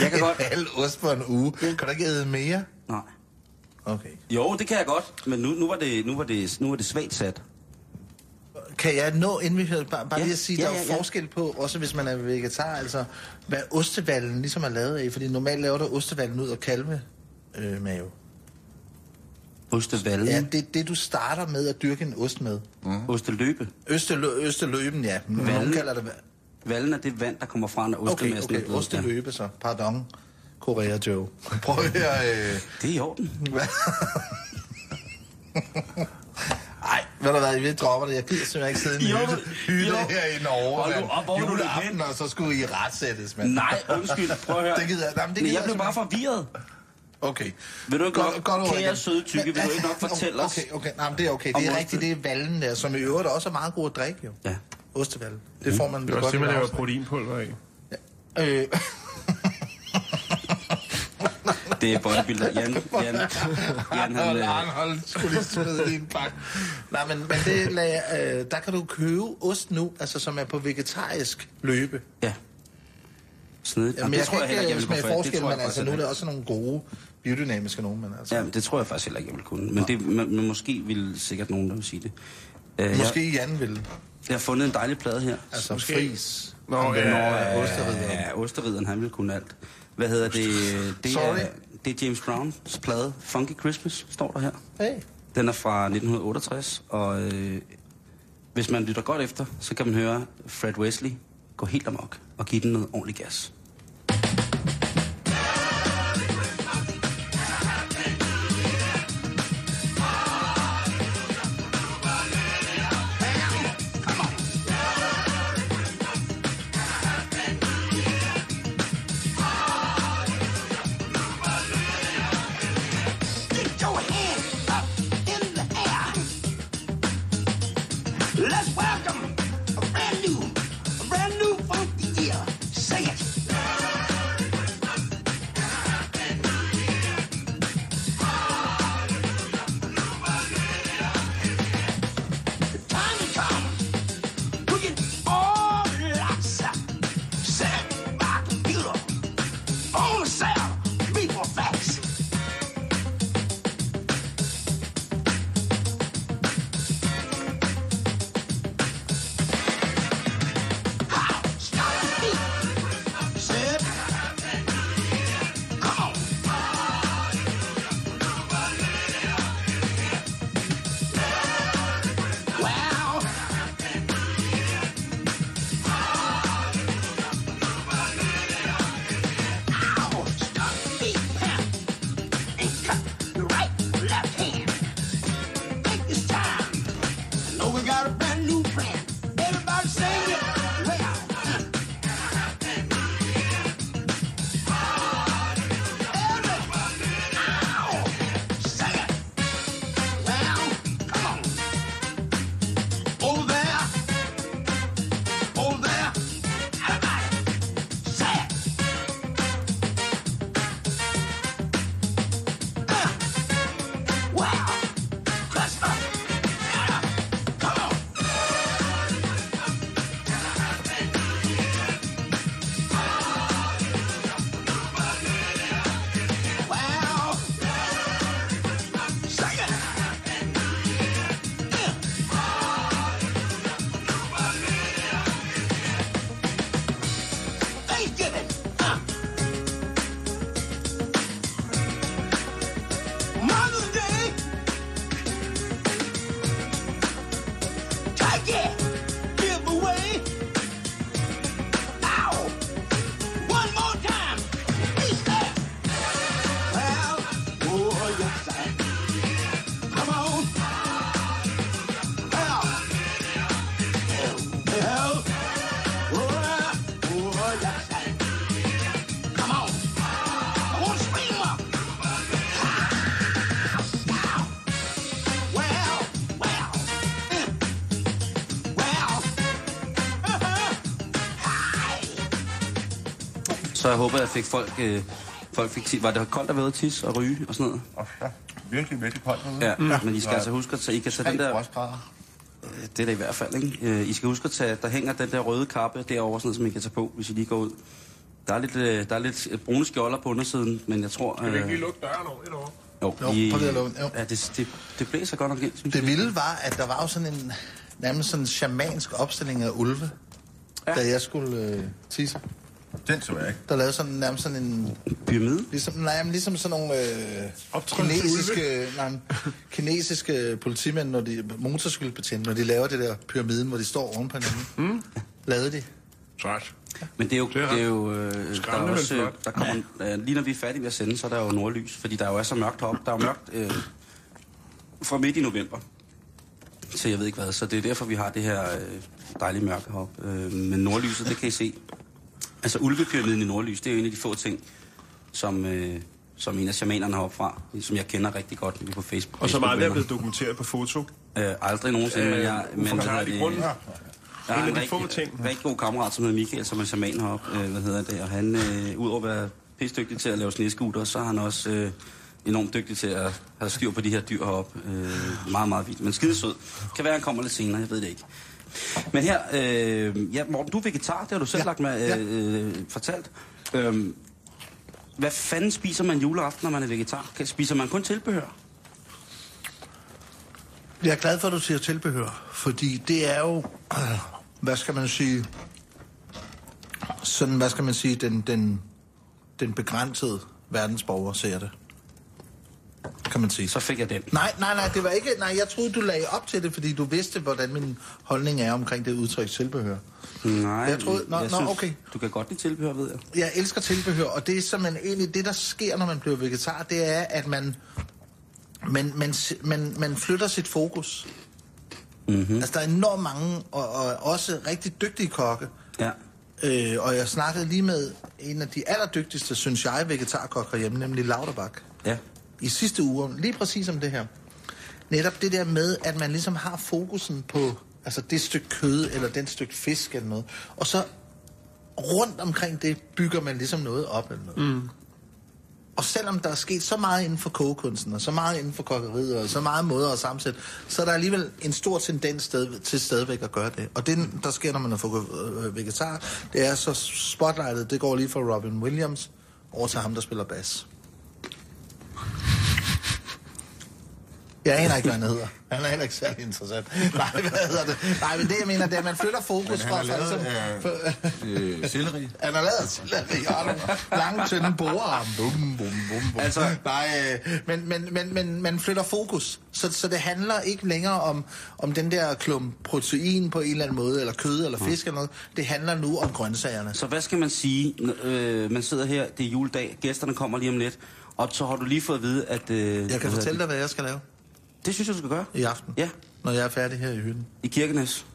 Jeg kan en godt... halv ost på en uge. Kan du ikke æde mere? Nej. Okay. Jo, det kan jeg godt, men nu, nu, var, det, nu, var, det, nu var det svagt sat. Kan jeg nå, inden vi hører, bare, bare Ja, lige at sige, ja, der er ja, jo ja. forskel på, også hvis man er vegetar, altså, hvad ostevallen ligesom er lavet af, fordi normalt laver du ostevallen ud af kalve øh, mave. Ostevallen. Ja, det er det, du starter med at dyrke en ost med. Osteløbe. Østelø, østeløben, ja. Nogen kalder det... Vallen er det vand, der kommer fra, når Okay, ostemassen er okay, blevet- osteløbe så. Pardon. Korea Joe. Prøv at høre... Øh... Det er i orden. Ej, ved du hvad, vi dropper det. Jeg gider simpelthen ikke sidde i en hytte, hytte her i Norge, Hold nu op, hvor er du Juleaften, og så skulle I retsættes, mand. Nej, undskyld. Prøv at høre. Det gider nej, men det men gider jeg blev bare forvirret. Okay. Vil du ikke Godt- nok, godt kære igen. søde tykke, vil du ikke nok [LAUGHS] fortælle os? Okay, okay, nej, men det er okay. Det er rigtigt, det er vallen der, som i øvrigt også er meget god at drikke, jo. Ja. Ostevallen. Det får man Det var godt simpelthen, i laver afsnit. proteinpulver af. Øh, [LAUGHS] Det er bodybuilder. Jan, Jan, [LAUGHS] Jan han, øh, Arnhold skulle lige smide det i en pakke. Nej, men, men det lag, øh, der kan du købe ost nu, altså som er på vegetarisk løbe. ja. Snedigt. Jamen, det jeg tror kan jeg heller ikke jeg smage vil kunne forskel, tror jeg men altså nu er der også nogle gode biodynamiske nogen, men altså. ikke. Ja, det tror jeg faktisk heller ikke, jeg vil kunne. Men, det, men, men måske vil sikkert nogen, der vil sige det. Uh, Måske Jeg, Jan vil. jeg har fundet en dejlig plade her. Altså Måske. fris. Nå, ja, nå, ja, øh, Osterrideren. Ja, Osterrideren, han vil kunne alt. Hvad hedder det? Det Sorry. er, det er James Browns plade. Funky Christmas, står der her. Hey. Den er fra 1968, og øh, hvis man lytter godt efter, så kan man høre Fred Wesley gå helt amok og give den noget ordentlig gas. Så jeg håber, jeg fik folk... Øh, folk fik ti- Var det koldt at være tisse og ryge og sådan noget? Og ja, virkelig, virkelig koldt derude. Ja, mm. men I skal altså huske at tage, I kan tage den der... Øh, Det er det i hvert fald, ikke? Øh, I skal huske at tage, der hænger den der røde kappe derovre, sådan noget, som I kan tage på, hvis I lige går ud. Der er lidt, øh, der er lidt brune skjolder på undersiden, men jeg tror... Kan vi ikke lige lukke døren over et år? jo, Jo, I, prøv lige at lukke jo. Ja, det, det, det blæser godt nok ind, synes Det vilde var, at der var jo sådan en nærmest sådan en shamansk opstilling af ulve, ja. Ja. da jeg skulle øh, tisse. Den så jeg ikke. Der lavede sådan nærmest sådan en... Pyramide? Ligesom, nej, men ligesom sådan nogle øh, kinesiske, nej, kinesiske politimænd, når de, motorcykelbetjente, når de laver det der pyramiden, hvor de står oven på hinanden. Mm. Lavede de. Træt. Men det er jo, Det det er det er jo øh, der er skræmmende, også, øh, der kommer, øh, lige når vi er færdige med at sende, så er der jo nordlys, fordi der jo er så mørkt heroppe. Der er jo mørkt øh, fra midt i november til jeg ved ikke hvad, så det er derfor, vi har det her øh, dejlige mørke heroppe. Øh, men nordlyset, det kan I se. Altså ulvepyramiden i nordlys, det er jo en af de få ting, som, øh, som en af shamanerne heroppe fra, som jeg kender rigtig godt lige på Facebook. Og som aldrig er blevet dokumenteret på foto. Øh, aldrig nogensinde, men jeg... Men, hvad hedder det- grunde. jeg har En en, de få rigtig, ting. rigtig god kammerat, som hedder Michael, som er shaman heroppe, øh, hvad hedder det, og han, øh, udover at være pisdygtig til at lave sneskuter, så er han også øh, enormt dygtig til at have styr på de her dyr heroppe. Øh, meget, meget vildt, men skidesød. Kan være, han kommer lidt senere, jeg ved det ikke. Men her, øh, ja, Morten, du er vegetar, det har du selv Ja, lagt med, øh, øh, fortalt. Øh, hvad fanden spiser man juleaften, når man er vegetar? Kan- Spiser man kun tilbehør? Jeg er glad for, at du siger tilbehør, fordi det er jo, [CLEARS THROAT] hvad skal man sige, sådan, hvad skal man sige, den, den, den begrænsede verdensborger ser det. Kan man sige. Så fik jeg den. Nej, nej, nej, det var ikke... Nej, jeg troede, du lagde op til det, fordi du vidste, hvordan min holdning er omkring det udtryk tilbehør. Nej, Jeg troede- nå, jeg nå, okay. Du kan godt lide tilbehør, ved jeg. Jeg elsker tilbehør, og det er simpelthen egentlig det, der sker, når man bliver vegetar, det er, at man, man, man, man, man flytter sit fokus. Mm-hmm. Altså, der er enormt mange, og, og også rigtig dygtige kokke. Ja. Øh, og jeg snakkede lige med en af de allerdygtigste, synes jeg, vegetarkokker herhjemme, nemlig Lauterbach. Ja. I sidste uge, lige præcis om det her. Netop det der med, at man ligesom har fokusen på altså det stykke kød, eller den stykke fisk eller noget. Og så rundt omkring det bygger man ligesom noget op eller noget. Mm. Og selvom der er sket så meget inden for kogekunsten, og så meget inden for kokkeriet, og så meget måder at sammensætte, så er der alligevel en stor tendens sted, til stadigvæk at gøre det. Og det, der sker, når man er øh, vegetar, det er så spotlightet, det går lige fra Robin Williams over til ham, der spiller bas. Jeg aner ikke, hvad han hedder. Han er heller ikke særlig interessant. Nej, hvad hedder det? Nej, men det, jeg mener, det er, at man flytter fokus han fra... har lavet, fra- øh, øh, selleri. [LAUGHS] han har lavet selleri, og nogle lange, tynde borearm. Bum, bum, bum, bum. Altså- Nej, øh, men, men, men, men man flytter fokus. Så, så det handler ikke længere om, om den der klump protein på en eller anden måde, eller kød eller fisk eller noget. Det handler nu om grøntsagerne. Så hvad skal man sige? Øh, man sidder her, det er juledag, gæsterne kommer lige om lidt, og så har du lige fået at vide, at... Øh, Jeg kan fortælle dig, hvad jeg skal lave Det synes jeg, du skal gøre. i aften, Ja, når jeg er færdig her i hytten. i Kirkenes.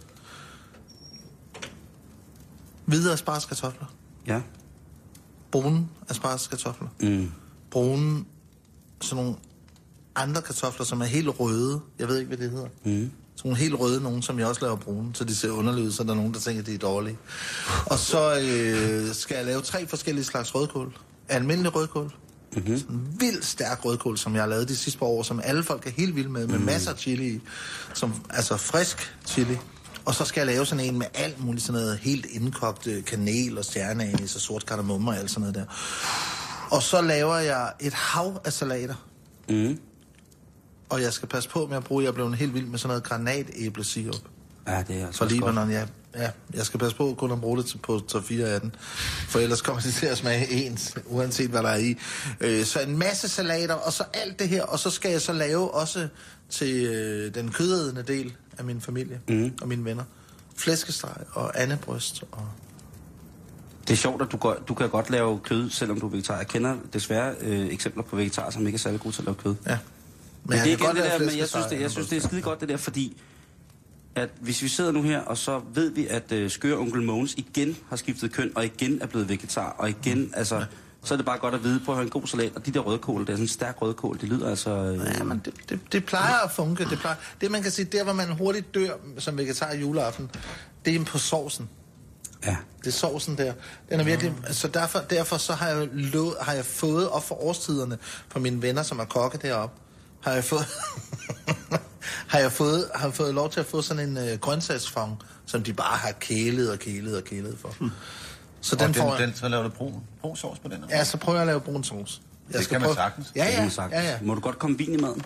Hvide aspargeskartofler. Ja. Brune aspargeskartofler. Mm. Brune, sådan nogle andre kartofler, som er helt røde. Jeg ved ikke, hvad det hedder. Mm. Sådan nogle helt røde nogen, som jeg også laver brune, så de ser underlige ud, så der er nogen, der tænker, at de er dårlige. Og så øh, skal jeg lave tre forskellige slags rødkål. Almindelig rødkål. Mm-hmm. Sådan en vild stærk rødkål, som jeg har lavet de sidste par år, som alle folk er helt vilde med, med mm. masser af chili i. Som, altså frisk chili. Og så skal jeg lave sådan en med alt muligt sådan noget helt indkogt øh, kanel og stjerneanis og sort kardemomme og alt sådan noget der. Og så laver jeg et hav af salater. Mm. Og jeg skal passe på med at bruge, jeg er blevet helt vild med sådan noget granatæblesirup Ja, det er altså fra også godt. Libanon. Ja, jeg skal passe på kun at bruge det på 3-4 af den. For ellers kommer det til at smage ens, uanset hvad der er i. Øh, så en masse salater, og så alt det her. Og så skal jeg så lave også til øh, den kødædende del af min familie mm. og mine venner. Flæskesteg og andebryst. Og... Det er sjovt, at du, går, du kan godt lave kød, selvom du er vegetar. Jeg kender desværre øh, eksempler på vegetarer, som ikke er særlig gode til at lave kød. Ja. Men, jeg det er igen det der, men jeg synes, det, jeg synes, det er skide godt det der, fordi at hvis vi sidder nu her, og så ved vi, at øh, skøre onkel Mogens igen har skiftet køn, og igen er blevet vegetar, og igen, mm. altså, så er det bare godt at vide på at have en god salat. Og de der rødkål, det er sådan en stærk rødkål, det lyder altså... Øh, Ja, men det, det, det plejer at funke. Det, plejer. det man kan sige, der hvor man hurtigt dør som vegetar i juleaften, det er på sovsen. ja. Det er sovsen der. Den er virkelig... Så derfor, derfor så har jeg, lå, har jeg fået op for årstiderne fra mine venner, som er kokke deroppe, har jeg fået... [LAUGHS] har jeg fået, har jeg fået lov til at få sådan en øh, grøntsagsfang, som de bare har kælet og kælet og kælet for. Så den, og får den, jeg... den, så laver du brun, brun sovs på den? eller Ja, så prøver jeg at lave brun sovs. Jeg Det kan man sagtens. Ja, det kan ja, man sagtens. ja, ja. Må du godt komme vin i maden?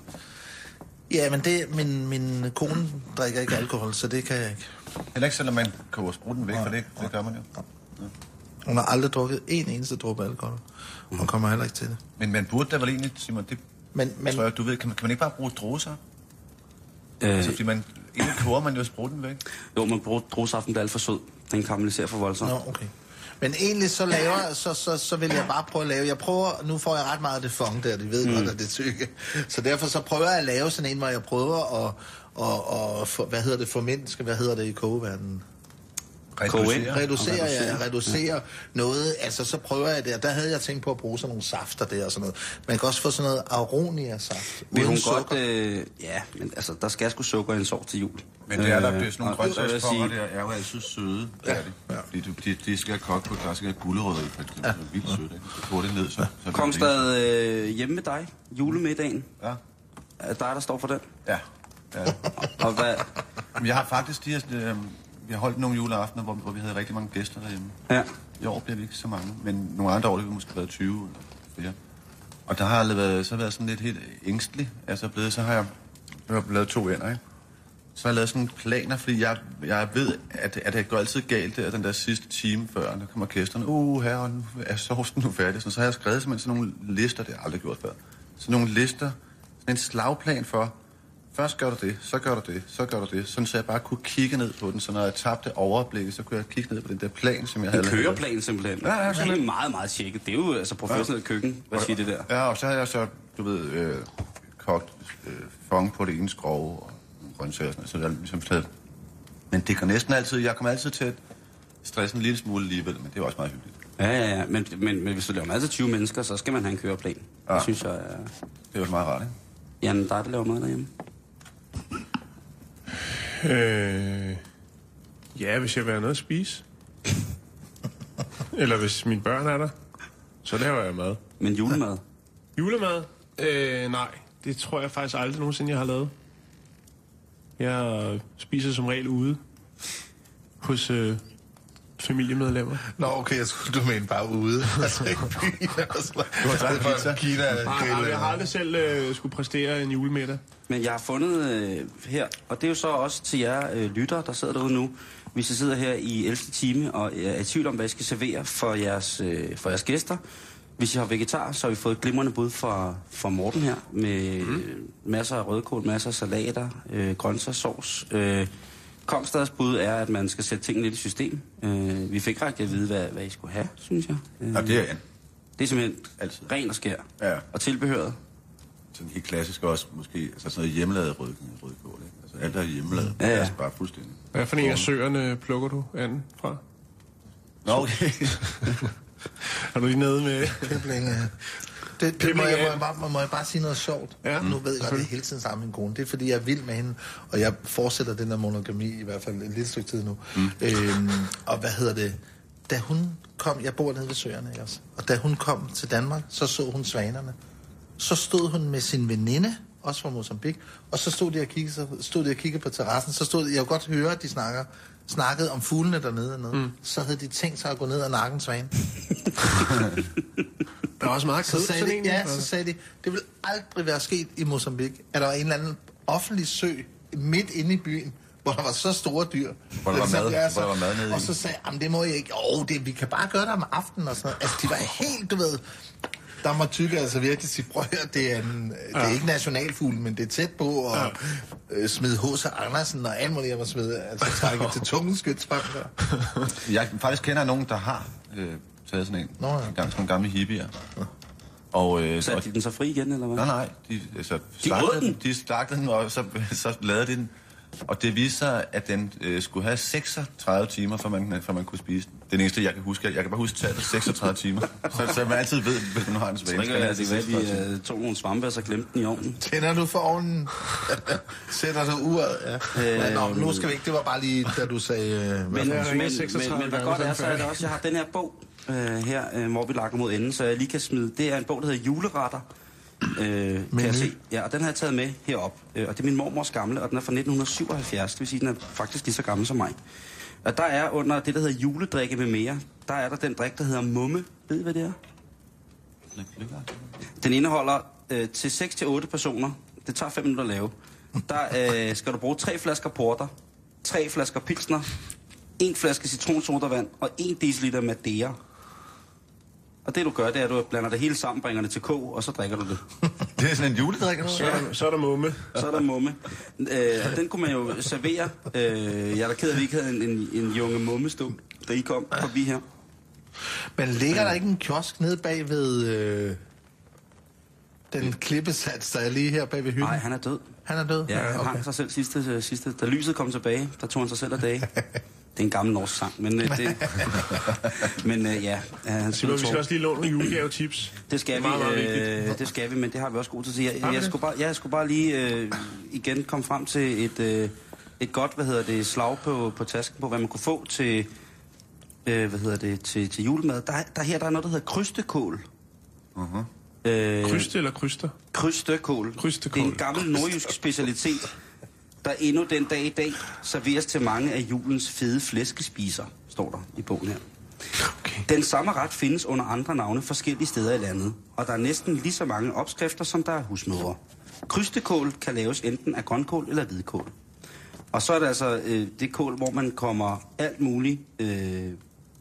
Ja, men det, min, min kone drikker ikke alkohol, så det kan jeg ikke. Heller ikke selvom man koger spruten væk, for det, det gør man jo. Hun har aldrig drukket en eneste dråbe alkohol, og kommer heller ikke til det. Men man burde da vel egentlig, Simon, det Men, men, men tror jeg, du ved, kan man, kan man ikke bare bruge druesaft? Øh, Altså, fordi man, egentlig koger man jo spruten væk. jo, man bruger druesaften, der er alt for sød. Den karamelliserer for voldsomt. Nå, okay. Men egentlig så laver så, så, så vil jeg bare prøve at lave. Jeg prøver, nu får jeg ret meget af det fong der, de ved mm. godt, at det er tykke. Så derfor så prøver jeg at lave sådan en, hvor jeg prøver at, og, og for, hvad hedder det, formindske, hvad hedder det i kogeverdenen? Reducere. Reducere, Og ja, reducere. reducere noget. Altså, så prøver jeg det, og der havde jeg tænkt på at bruge sådan nogle safter der og sådan noget. Man kan også få sådan noget aronia-saft. Vil hun sukker. godt... Øh, ja, men altså, der skal sgu sukker i en sovs til jul. Men det er der, Øh, det er sådan nogle sige- der er jo altid søde. Ja. Er det. Ja. Fordi du, de, de skal koge på, der skal gulerødder i, for eksempel. Ja. Vildt sødt? Så koger det ned, så... så det Kongstad øh, hjemme med dig, julemiddagen. Ja. Er det dig, der står for den? Ja. ja. Og hvad... Jeg har faktisk de her, øh, vi har holdt nogle juleaftener, hvor, hvor vi havde rigtig mange gæster derhjemme. Ja. I år bliver vi ikke så mange, men nogle andre år, det vi måske været 20 eller flere. Og der har jeg været, så været sådan lidt helt ængstelig. Altså blevet, så har jeg, jeg har lavet to ender, ikke? Så har jeg lavet sådan planer, fordi jeg, jeg ved, at, at det går altid galt der, den der sidste time før, der kommer gæsterne. Uh, her og nu er sovsen nu færdig. Så, så har jeg skrevet simpelthen sådan nogle lister, det har jeg aldrig gjort før. Sådan nogle lister, sådan en slagplan for, først gør du det, så gør du det, så gør du det. Sådan så jeg bare kunne kigge ned på den, så når jeg tabte overblikket, så kunne jeg kigge ned på den der plan, som jeg En havde lavet. køreplan simpelthen. Ja, ja, det er simpelthen. meget, meget tjekket. Det er jo altså professionelt køkken. Hvad siger det der? Ja, og så havde jeg så, du ved, øh, kogt øh, fong på det ene skrov og grøntsager, og sådan noget, så jeg ligesom taget. Men det går næsten altid, jeg kommer altid til at stresse en lille smule alligevel, men det er også meget hyggeligt. Ja, ja, ja. Men, men, men hvis du laver mad til 20 mennesker, så skal man have en køreplan. Ja. Ja. Det synes jeg er... Det er jo meget rart, ikke? Jan, dig, der laver mad derhjemme. Øh, ja, hvis jeg vil have noget at spise. [LAUGHS] Eller hvis mine børn er der, så laver jeg mad. Men julemad. Julemad? Øh, nej, det tror jeg faktisk aldrig nogensinde, jeg har lavet. Jeg spiser som regel ude hos øh, familiemedlemmer. Nå, okay, jeg skulle du mene bare ude. [LAUGHS] Altså ikke byen. Du har taget pizza? Kina, Nej, nej, jeg har aldrig selv øh, skulle præstere en julemiddag. Men jeg har fundet øh, her, og det er jo så også til jer øh, lyttere, der sidder derude nu. Hvis I sidder her i 11. time og er i tvivl om, hvad I skal servere for jeres, øh, for jeres gæster. Hvis I har vegetar, så har vi fået et glimrende bud fra, fra Morten her, med mm. masser af rødkål, masser af salater, øh, grøntsagssovs. Øh, Kongstads bud er, at man skal sætte tingene lidt i system. Øh, vi fik rigtig at vide, hvad, hvad I skulle have, synes jeg. Øh, Ja, det er jeg. det er simpelthen Altid. ren og skær. Ja. Og tilbehøret. Sådan helt klassisk også, måske, altså sådan noget hjemmelavet rød, rødkål, ikke? Altså alt er hjemmelavet. Ja, ja. Altså bare fuldstændig. Hvad for en af søerne plukker du anden fra? Nå, okay. [LAUGHS] Er du lige nede med... Det, det må, jeg, må, jeg bare, må jeg bare sige noget sjovt? Ja. Nu ved jeg godt, det er hele tiden sammen med min kone. Det er, fordi jeg er vild med hende, og jeg fortsætter den der monogami i hvert fald et lille stykke tid nu. Mm. Øhm, og hvad hedder det? Da hun kom, jeg bor nede ved Søerne, også? Og da hun kom til Danmark, så så hun svanerne. Så stod hun med sin veninde, også fra Mozambique, og så stod de og kiggede, så stod de og kiggede på terrassen. Så stod jeg kunne godt høre, at de snakker, snakkede om fuglene dernede og nede. Mm. Så havde de tænkt sig at gå ned og nakke en svane. [LAUGHS] Der er også meget Så sagde, sådan de, ja, så sagde de, det vil aldrig være sket i Mozambique, at der var en eller anden offentlig sø midt inde i byen, hvor der var så store dyr. Hvor der var mad- jeg hvor der var mad nede Og så sagde jeg, "Jamen, det må jeg ikke. Åh, det, vi kan bare gøre det om aftenen og sådan noget. Altså, de var helt, du ved... Der må tykke altså virkelig sige, prøv at det er, en, det er ikke nationalfugl, men det er tæt på, og ja. øh, smide H.C. Andersen og alt muligt, jeg må smide, altså trække til [LAUGHS] tungen skyt frem der. Jeg faktisk kender nogen, der har øh, taget sådan en. Nå, ja. En gang sådan nogle gamle hippier. Og, øh, Satte de den så fri igen, eller hvad? nej, nej. De, altså, slagtede den? De slagtede den, og så, så lavede de den. Og det viste sig, at den øh, skulle have 36 timer, for man, for man kunne spise den. Det er det eneste, jeg kan huske. Jeg kan bare huske tallet 36 timer. Så, så man altid ved, hvis man har en svane. Så det være, at vi øh, tog nogle svampe, og så glemte den i ovnen. Tænder du for ovnen? [LAUGHS] Sætter du uret? Ja. Men, nå, nu skal vi ikke. Det var bare lige, da du sagde... Øh, hvad Men, men, men, 36 men, men hvad godt er så er det også, jeg har den her bog øh, her, øh, hvor vi lakker mod enden, så jeg lige kan smide. Det er en bog, der hedder Juleretter. Øh, kan jeg se. Ja, og den har jeg taget med herop. Øh, og det er min mormors gamle, og den er fra 1977. Det vil sige, den er faktisk lige så gammel som mig. Og der er under det, der hedder juledrikke med mere, der er der den drik, der hedder mumme. Ved I, hvad det er? Den indeholder øh, til 6-8 personer. Det tager 5 minutter at lave. Der øh, skal du bruge tre flasker porter, tre flasker pilsner, en flaske citronsodavand og en deciliter Madeira. Og det du gør, det er, at du blander det hele sammen, bringer det til kog, og så drikker du det. [LAUGHS] Det er sådan en juledrik, eller Så er der, så er der mumme. Så er der mumme. Øh, og den kunne man jo servere. Øh, jeg er da ked af, at vi ikke havde en, en, en junge mumme stå, da I kom forbi her. Men ligger der ikke en kiosk nede bag ved øh, den klippesats, der er lige her bag ved hylden? Nej, han er død. Han er død? Ja, han hang sig selv sidste, sidste... Da lyset kom tilbage, der tog han sig selv af dage. [LAUGHS] Det er en gammel norsk sang, men øh, det... [LAUGHS] men øh, ja, øh, han Simon, vi skal også lige låne nogle julegave-tips. Det skal Meget, meget vi, vigtigt. øh, det skal vi, men det har vi også god til. Jeg, vi jeg, det? skulle bare, jeg skulle bare lige øh, igen komme frem til et, øh, et godt, hvad hedder det, slag på, på tasken på, hvad man kunne få til, øh, hvad hedder det, til, til julemad. Der, der her der er noget, der hedder krystekål. Uh-huh. Øh, Kryste eller kryster? krystekål. Krystekål. Det er en gammel nordjysk specialitet, der endnu den dag i dag serveres til mange af julens fede flæskespiser, står der i bogen her. Okay. Den samme ret findes under andre navne forskellige steder i landet, og der er næsten lige så mange opskrifter, som der er husmødre. Krystekål kan laves enten af grønkål eller hvidkål. Og så er det altså øh, det kål, hvor man kommer alt muligt øh,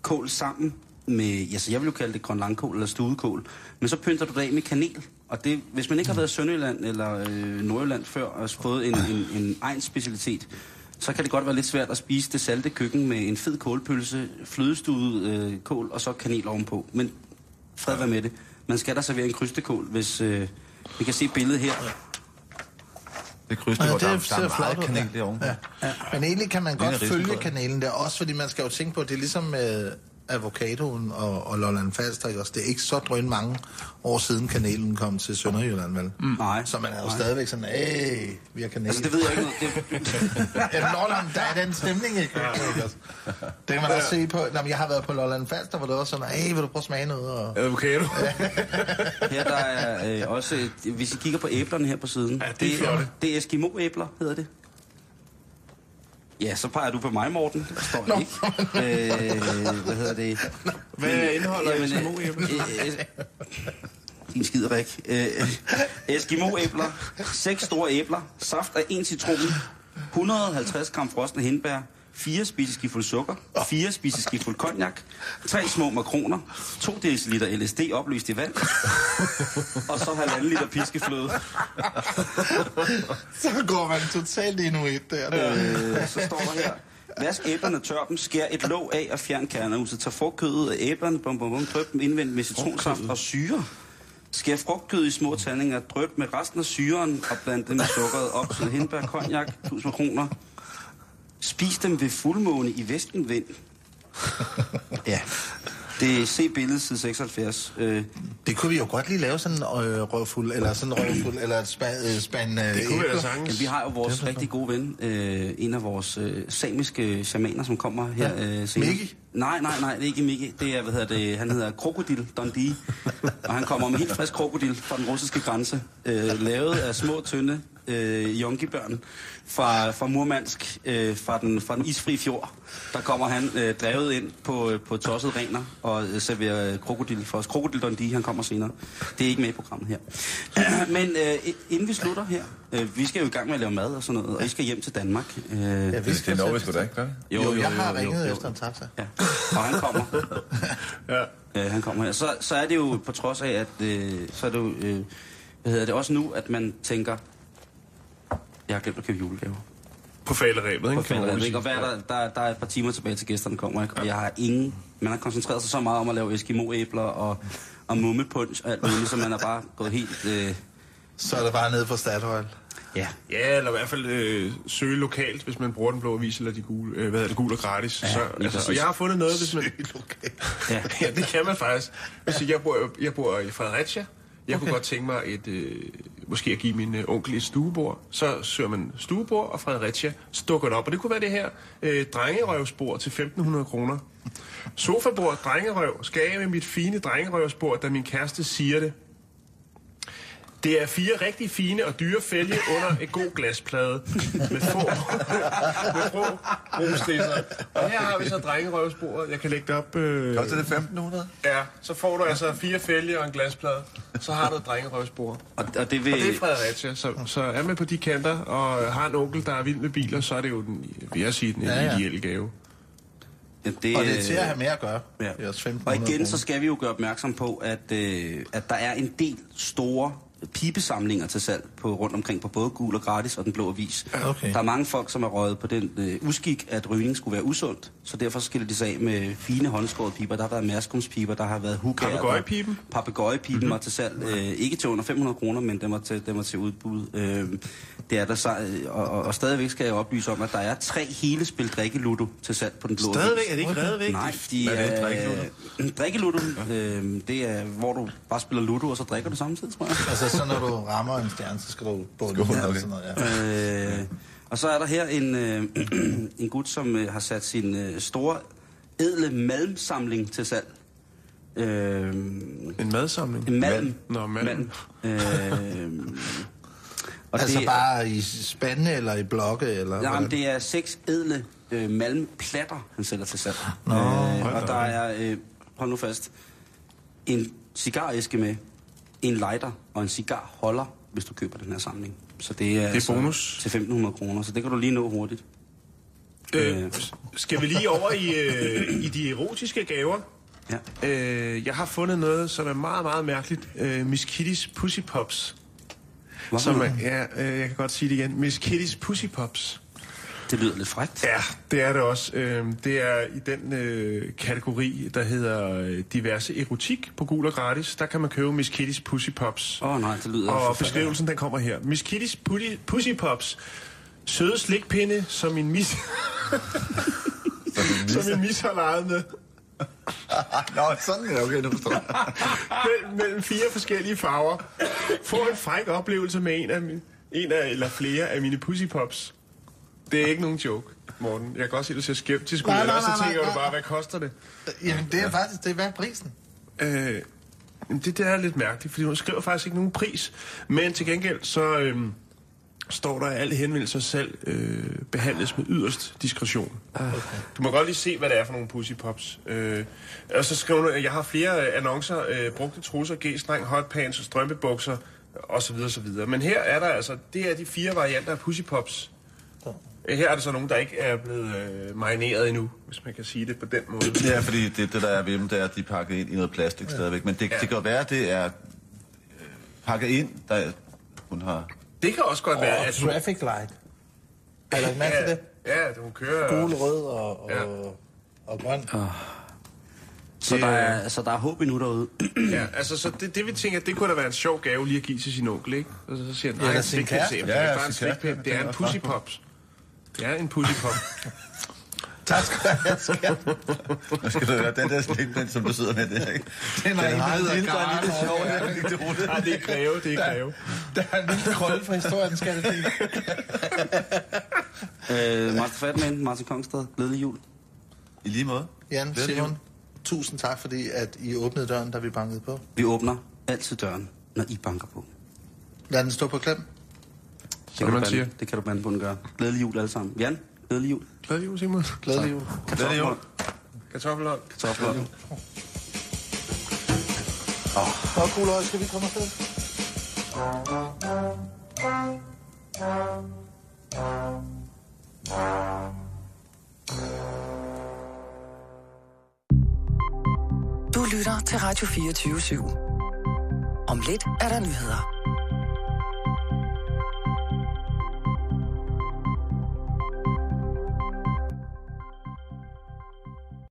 kål sammen med, ja, så jeg vil jo kalde det grønlangkål eller stuekål, men så pynter du det af med kanel. Og det, hvis man ikke har været i Sønderjylland eller øh, Nordjylland før og fået en, en, en egen specialitet, så kan det godt være lidt svært at spise det salte køkken med en fed kålpølse, flødestuet øh, kål og så kanel ovenpå. Men fred være med det. Man skal da servere en krystekål, hvis... Øh, vi kan se billedet her. Det krydste, Ja, der, det der ser er meget kanel derovre. Ja. Men egentlig kan man godt følge kanalen der, også fordi man skal jo tænke på, at det er ligesom med avocadoen og, og Lolland Falster, ikke også? Det er ikke så drøn mange år siden kanelen kom til Sønderjylland, vel? Mm. Nej. Så man er jo Nej. stadigvæk sådan, æh, vi har kanel. Altså, det ved jeg ikke. Det, [LAUGHS] Ja, Lolland, der er den stemning, ikke? Det kan man også se på, når jeg har været på Lolland Falster, hvor det var sådan, æh, vil du prøve at smage noget? Og... Avocado. [LAUGHS] Her der er øh, også, et- hvis I kigger på æblerne her på siden. Ja, det er flotte. Det er Eskimo-æbler, hedder det. Ja, så peger du på mig, Morten. Det forstår jeg ikke. Øh, hvad hedder det? Hvad indeholder Jamen, Eskimo-æbler? øh, øh, Din skid, Rik. Øh, Eskimo-æbler. Seks store æbler. Saft af en citron. 150 gram frosne hindbær. 4 spiseskifuld sukker, 4 spiseskifuld cognac, 3 små makroner, 2 dl LSD opløst i vand, [LAUGHS] og så halvanden liter piskefløde. Så går man totalt endnu et der. Øh, så står der her. Vask æblerne, tør dem, skær et låg af og fjern kernehuset. Tag frugtkødet af æblerne, bum, bum, bum, drøb dem indvendigt med citronsaft og syre. Skær frugtkødet i små terninger, drøb med resten af syren og bland det med sukkeret op til hindbær, cognac, 1000 kroner. Spis dem ved fuldmåne i vestenvind. [LAUGHS] Ja. Det er se billedet side 76. Øh, Det kunne vi jo godt lige lave sådan en øh, røvfuld, eller sådan en røvfuld, eller et spa, øh, spand øh, Det kunne vi da sagtens. Jamen, vi har jo vores rigtig gode ven, øh, en af vores øh, samiske shamaner, som kommer her øh, senere. Miki? Nej, nej, nej, det er ikke Miki. Det er, hvad hedder det, han hedder Krokodil Dundee. og han kommer med helt frisk krokodil fra den russiske grænse, øh, lavet af små, tynde øh, Junkibørn fra, fra Murmansk, øh, fra, den, fra den isfri fjord. Der kommer han øh, drevet ind på, øh, på tosset rener og øh, serverer øh, krokodil for os. Krokodil Dundee, han kommer senere. Det er ikke med i programmet her. [CLEARS THROAT] Men øh, inden vi slutter her, øh, vi skal jo i gang med at lave mad og sådan noget, og I skal hjem til Danmark. Øh, Ja, vi Det skal når vi selv- sgu da ikke, gør det? Jo, jo, jeg har ringet efter en taxa. Ja, og han kommer. [LAUGHS] Ja. øh, han kommer her. Så, så er det jo på trods af, at øh, så er det jo, øh, hvad hedder det, også nu, at man tænker, jeg har glemt at købe julegaver. På falderæbet, ikke? På roligt ikke? Og hvad er der, der, der er et par timer tilbage til gæsterne kommer, ikke? Og jeg har ingen... Man har koncentreret sig så meget om at lave Eskimo-æbler og, og mummepunch og alt muligt, så man er bare gået helt... Øh, Så er det bare nede på Statoil. ja, Ja, eller i hvert fald øh, søge lokalt, hvis man bruger den blå avis eller de gule, øh, hvad hedder det, gul og gratis. Ja, så, altså, og jeg har fundet noget, hvis man... ja. ja, det kan man faktisk. Altså, jeg, bor, jeg bor i Fredericia. Jeg kunne godt tænke mig et, øh, måske at give min øh, onkel et stuebord. Så søger man stuebord og Fredericia, så dukker det op. Og det kunne være det her øh, drengerøvsbord til 1.500 kroner. Sofabord, drengerøv. Skal jeg med mit fine drengerøvsbord, da min kæreste siger det? Det er fire rigtig fine og dyre fælge under et god glasplade med få, med få brusnisser. Og her har vi så drengerøvsbordet. Jeg kan lægge det op. Øh, Koster det 1.500? Ja, så får du altså fire fælge og en glasplade. Så har du et drengerøvsbord. Og, og det vil... Og det er Fredericia, så, så er man på de kanter og har en onkel, der er vild med biler, så er det jo den, vil jeg sige, den Ja, ja. ideelle gave. Det, Og det er til at have med at gøre. Ja. Det også 1.500 Og igen, så skal vi jo gøre opmærksom på, at, øh, at der er en del store pibesamlinger til salg på, rundt omkring på både gul og gratis og den blå avis. Okay. Der er mange folk, som er røget på den øh, uskik, at rygning skulle være usundt, så derfor skiller de sig af med fine håndskårede piber. Der har været mærskumspiber, der har været hugger. Papegøjepiben? Papegøjepiben mm-hmm. var til salg, øh, ikke til under 500 kroner, men den var til, den var til udbud. Øh, det er der så, øh, og, og, og stadigvæk skal jeg oplyse om, at der er tre hele spil drikkeludo til salg på den blå Stadigvæk avis. er det ikke reddet væk? Nej, de Hvad er det, er... drikkeludo? [CLEARS THROAT] Drikkeludo, øh, det er, hvor du bare spiller ludo, og så drikker du samtidig, tror jeg. Altså, så når du rammer en stjerne, så skal du bunde og sådan noget, ja. Øh, og så er der her en, øh, [CLEARS THROAT] en gut, som øh, har sat sin øh, store, edle malmsamling til salg. Øh, En madsamling? en malm. Nå, malm. Øh, og Altså det, bare i spande eller i blokke, eller Nej, men det er seks edle øh, malmplatter, han sælger til salg. Nå, øh, og der er, øh, hold nu fast, en cigaræske med, en lighter og en cigarholder, hvis du køber den her samling. Så det er, altså bonus. til 1.500 kroner, så det kan du lige nå hurtigt. Øh, skal vi lige over i, øh, i de erotiske gaver? Ja. Øh, jeg har fundet noget, som er meget, meget mærkeligt. Øh, Miss Kitty's Pussy Pops. Hvorfor? Som er, ja, øh, jeg kan godt sige det igen. Miss Kitty's Pussy Pops. Det lyder lidt frækt. Ja, det er det også. Øh, det er i den øh, kategori, der hedder øh, diverse erotik på gul og gratis. Der kan man købe Miss Kitty's Pussy Pops. Åh oh, nej, det lyder Og beskrivelsen, den kommer her. Miss Kitty's Pussy, Pussy Pops. Søde slikpinde, som en mis... som en [LAUGHS] mis har leget med. Nå, sådan er okay, nu forstår jeg. mellem, mellem fire forskellige farver. Få en fræk oplevelse med en af, min, en af eller flere af mine Pussy Pops. Det er ikke nogen joke, Morten. Jeg kan godt se, at du ser skeptisk ud. Nej, Eller nej, så nej, tænker nej, du bare, nej. hvad koster det? Jamen, det er faktisk, det er værd prisen. Øh, det der er lidt mærkeligt, fordi hun skriver faktisk ikke nogen pris. Men til gengæld, så øhm, står der, at alle henvendelser selv øh, behandles med yderst diskretion. Okay. Du må godt lige se, hvad det er for nogle pussy pops. Øh, og så skriver hun, at jeg har flere øh, annoncer, øh, brugte trusser, g-streng, hotpants, strømpebukser, osv. osv. Men her er der altså, det er de fire varianter af pussy pops. Her er der så nogen, der ikke er blevet øh, marineret endnu, hvis man kan sige det på den måde. Ja, fordi det, det der er ved dem, det er, at de er pakket ind i noget plastik ja. stadigvæk. Men det, Ja. det kan godt være, at det er øh, pakket ind, der hun har... Det kan også godt være, Og at hun, traffic light. Har lagt mærke til ja, det? ja, at hun kører... Gul, rød og, og, Ja. og grøn. Så, Det der er- så der er håb endnu derude. [CLEARS THROAT] Ja, altså, så det, det vi tænker, det kunne da være en sjov gave lige at give til sin onkel, ikke? Og så, så siger han, nej, sin det kan jeg se. kæreste. Det er Ja, bare en slikpind, det er en Det pussy pops. Er en pussy pop. [LAUGHS] Tak skal du have, skat. Hvad skal det være? Den der slikpind, som du sidder med, det er ikke... Den har en har lille en lille sjov, jeg kan ikke det roligt. Nej, det er greve, det er greve. Der er en lille krølle fra historien, skal det sige. Øh, Master Fatman, Martin Kongstad, glædelig jul. I lige måde. Jan, er Simon, tusind tak, fordi at I åbnede døren, da vi bankede på. Vi åbner altid døren, når I banker på. Lad den stå på klem. Det Som kan, man siger. det kan du bande på, den gør. Glædelig jul alle sammen. Jan, glædelig jul. Glædelig jul, Simon. Glædelig jul. Glædelig jul. Kartoffelhånd. Kartofler. Nå, Kuler, skal vi komme afsted? Du lytter til Radio 24 /7. Om lidt er der nyheder.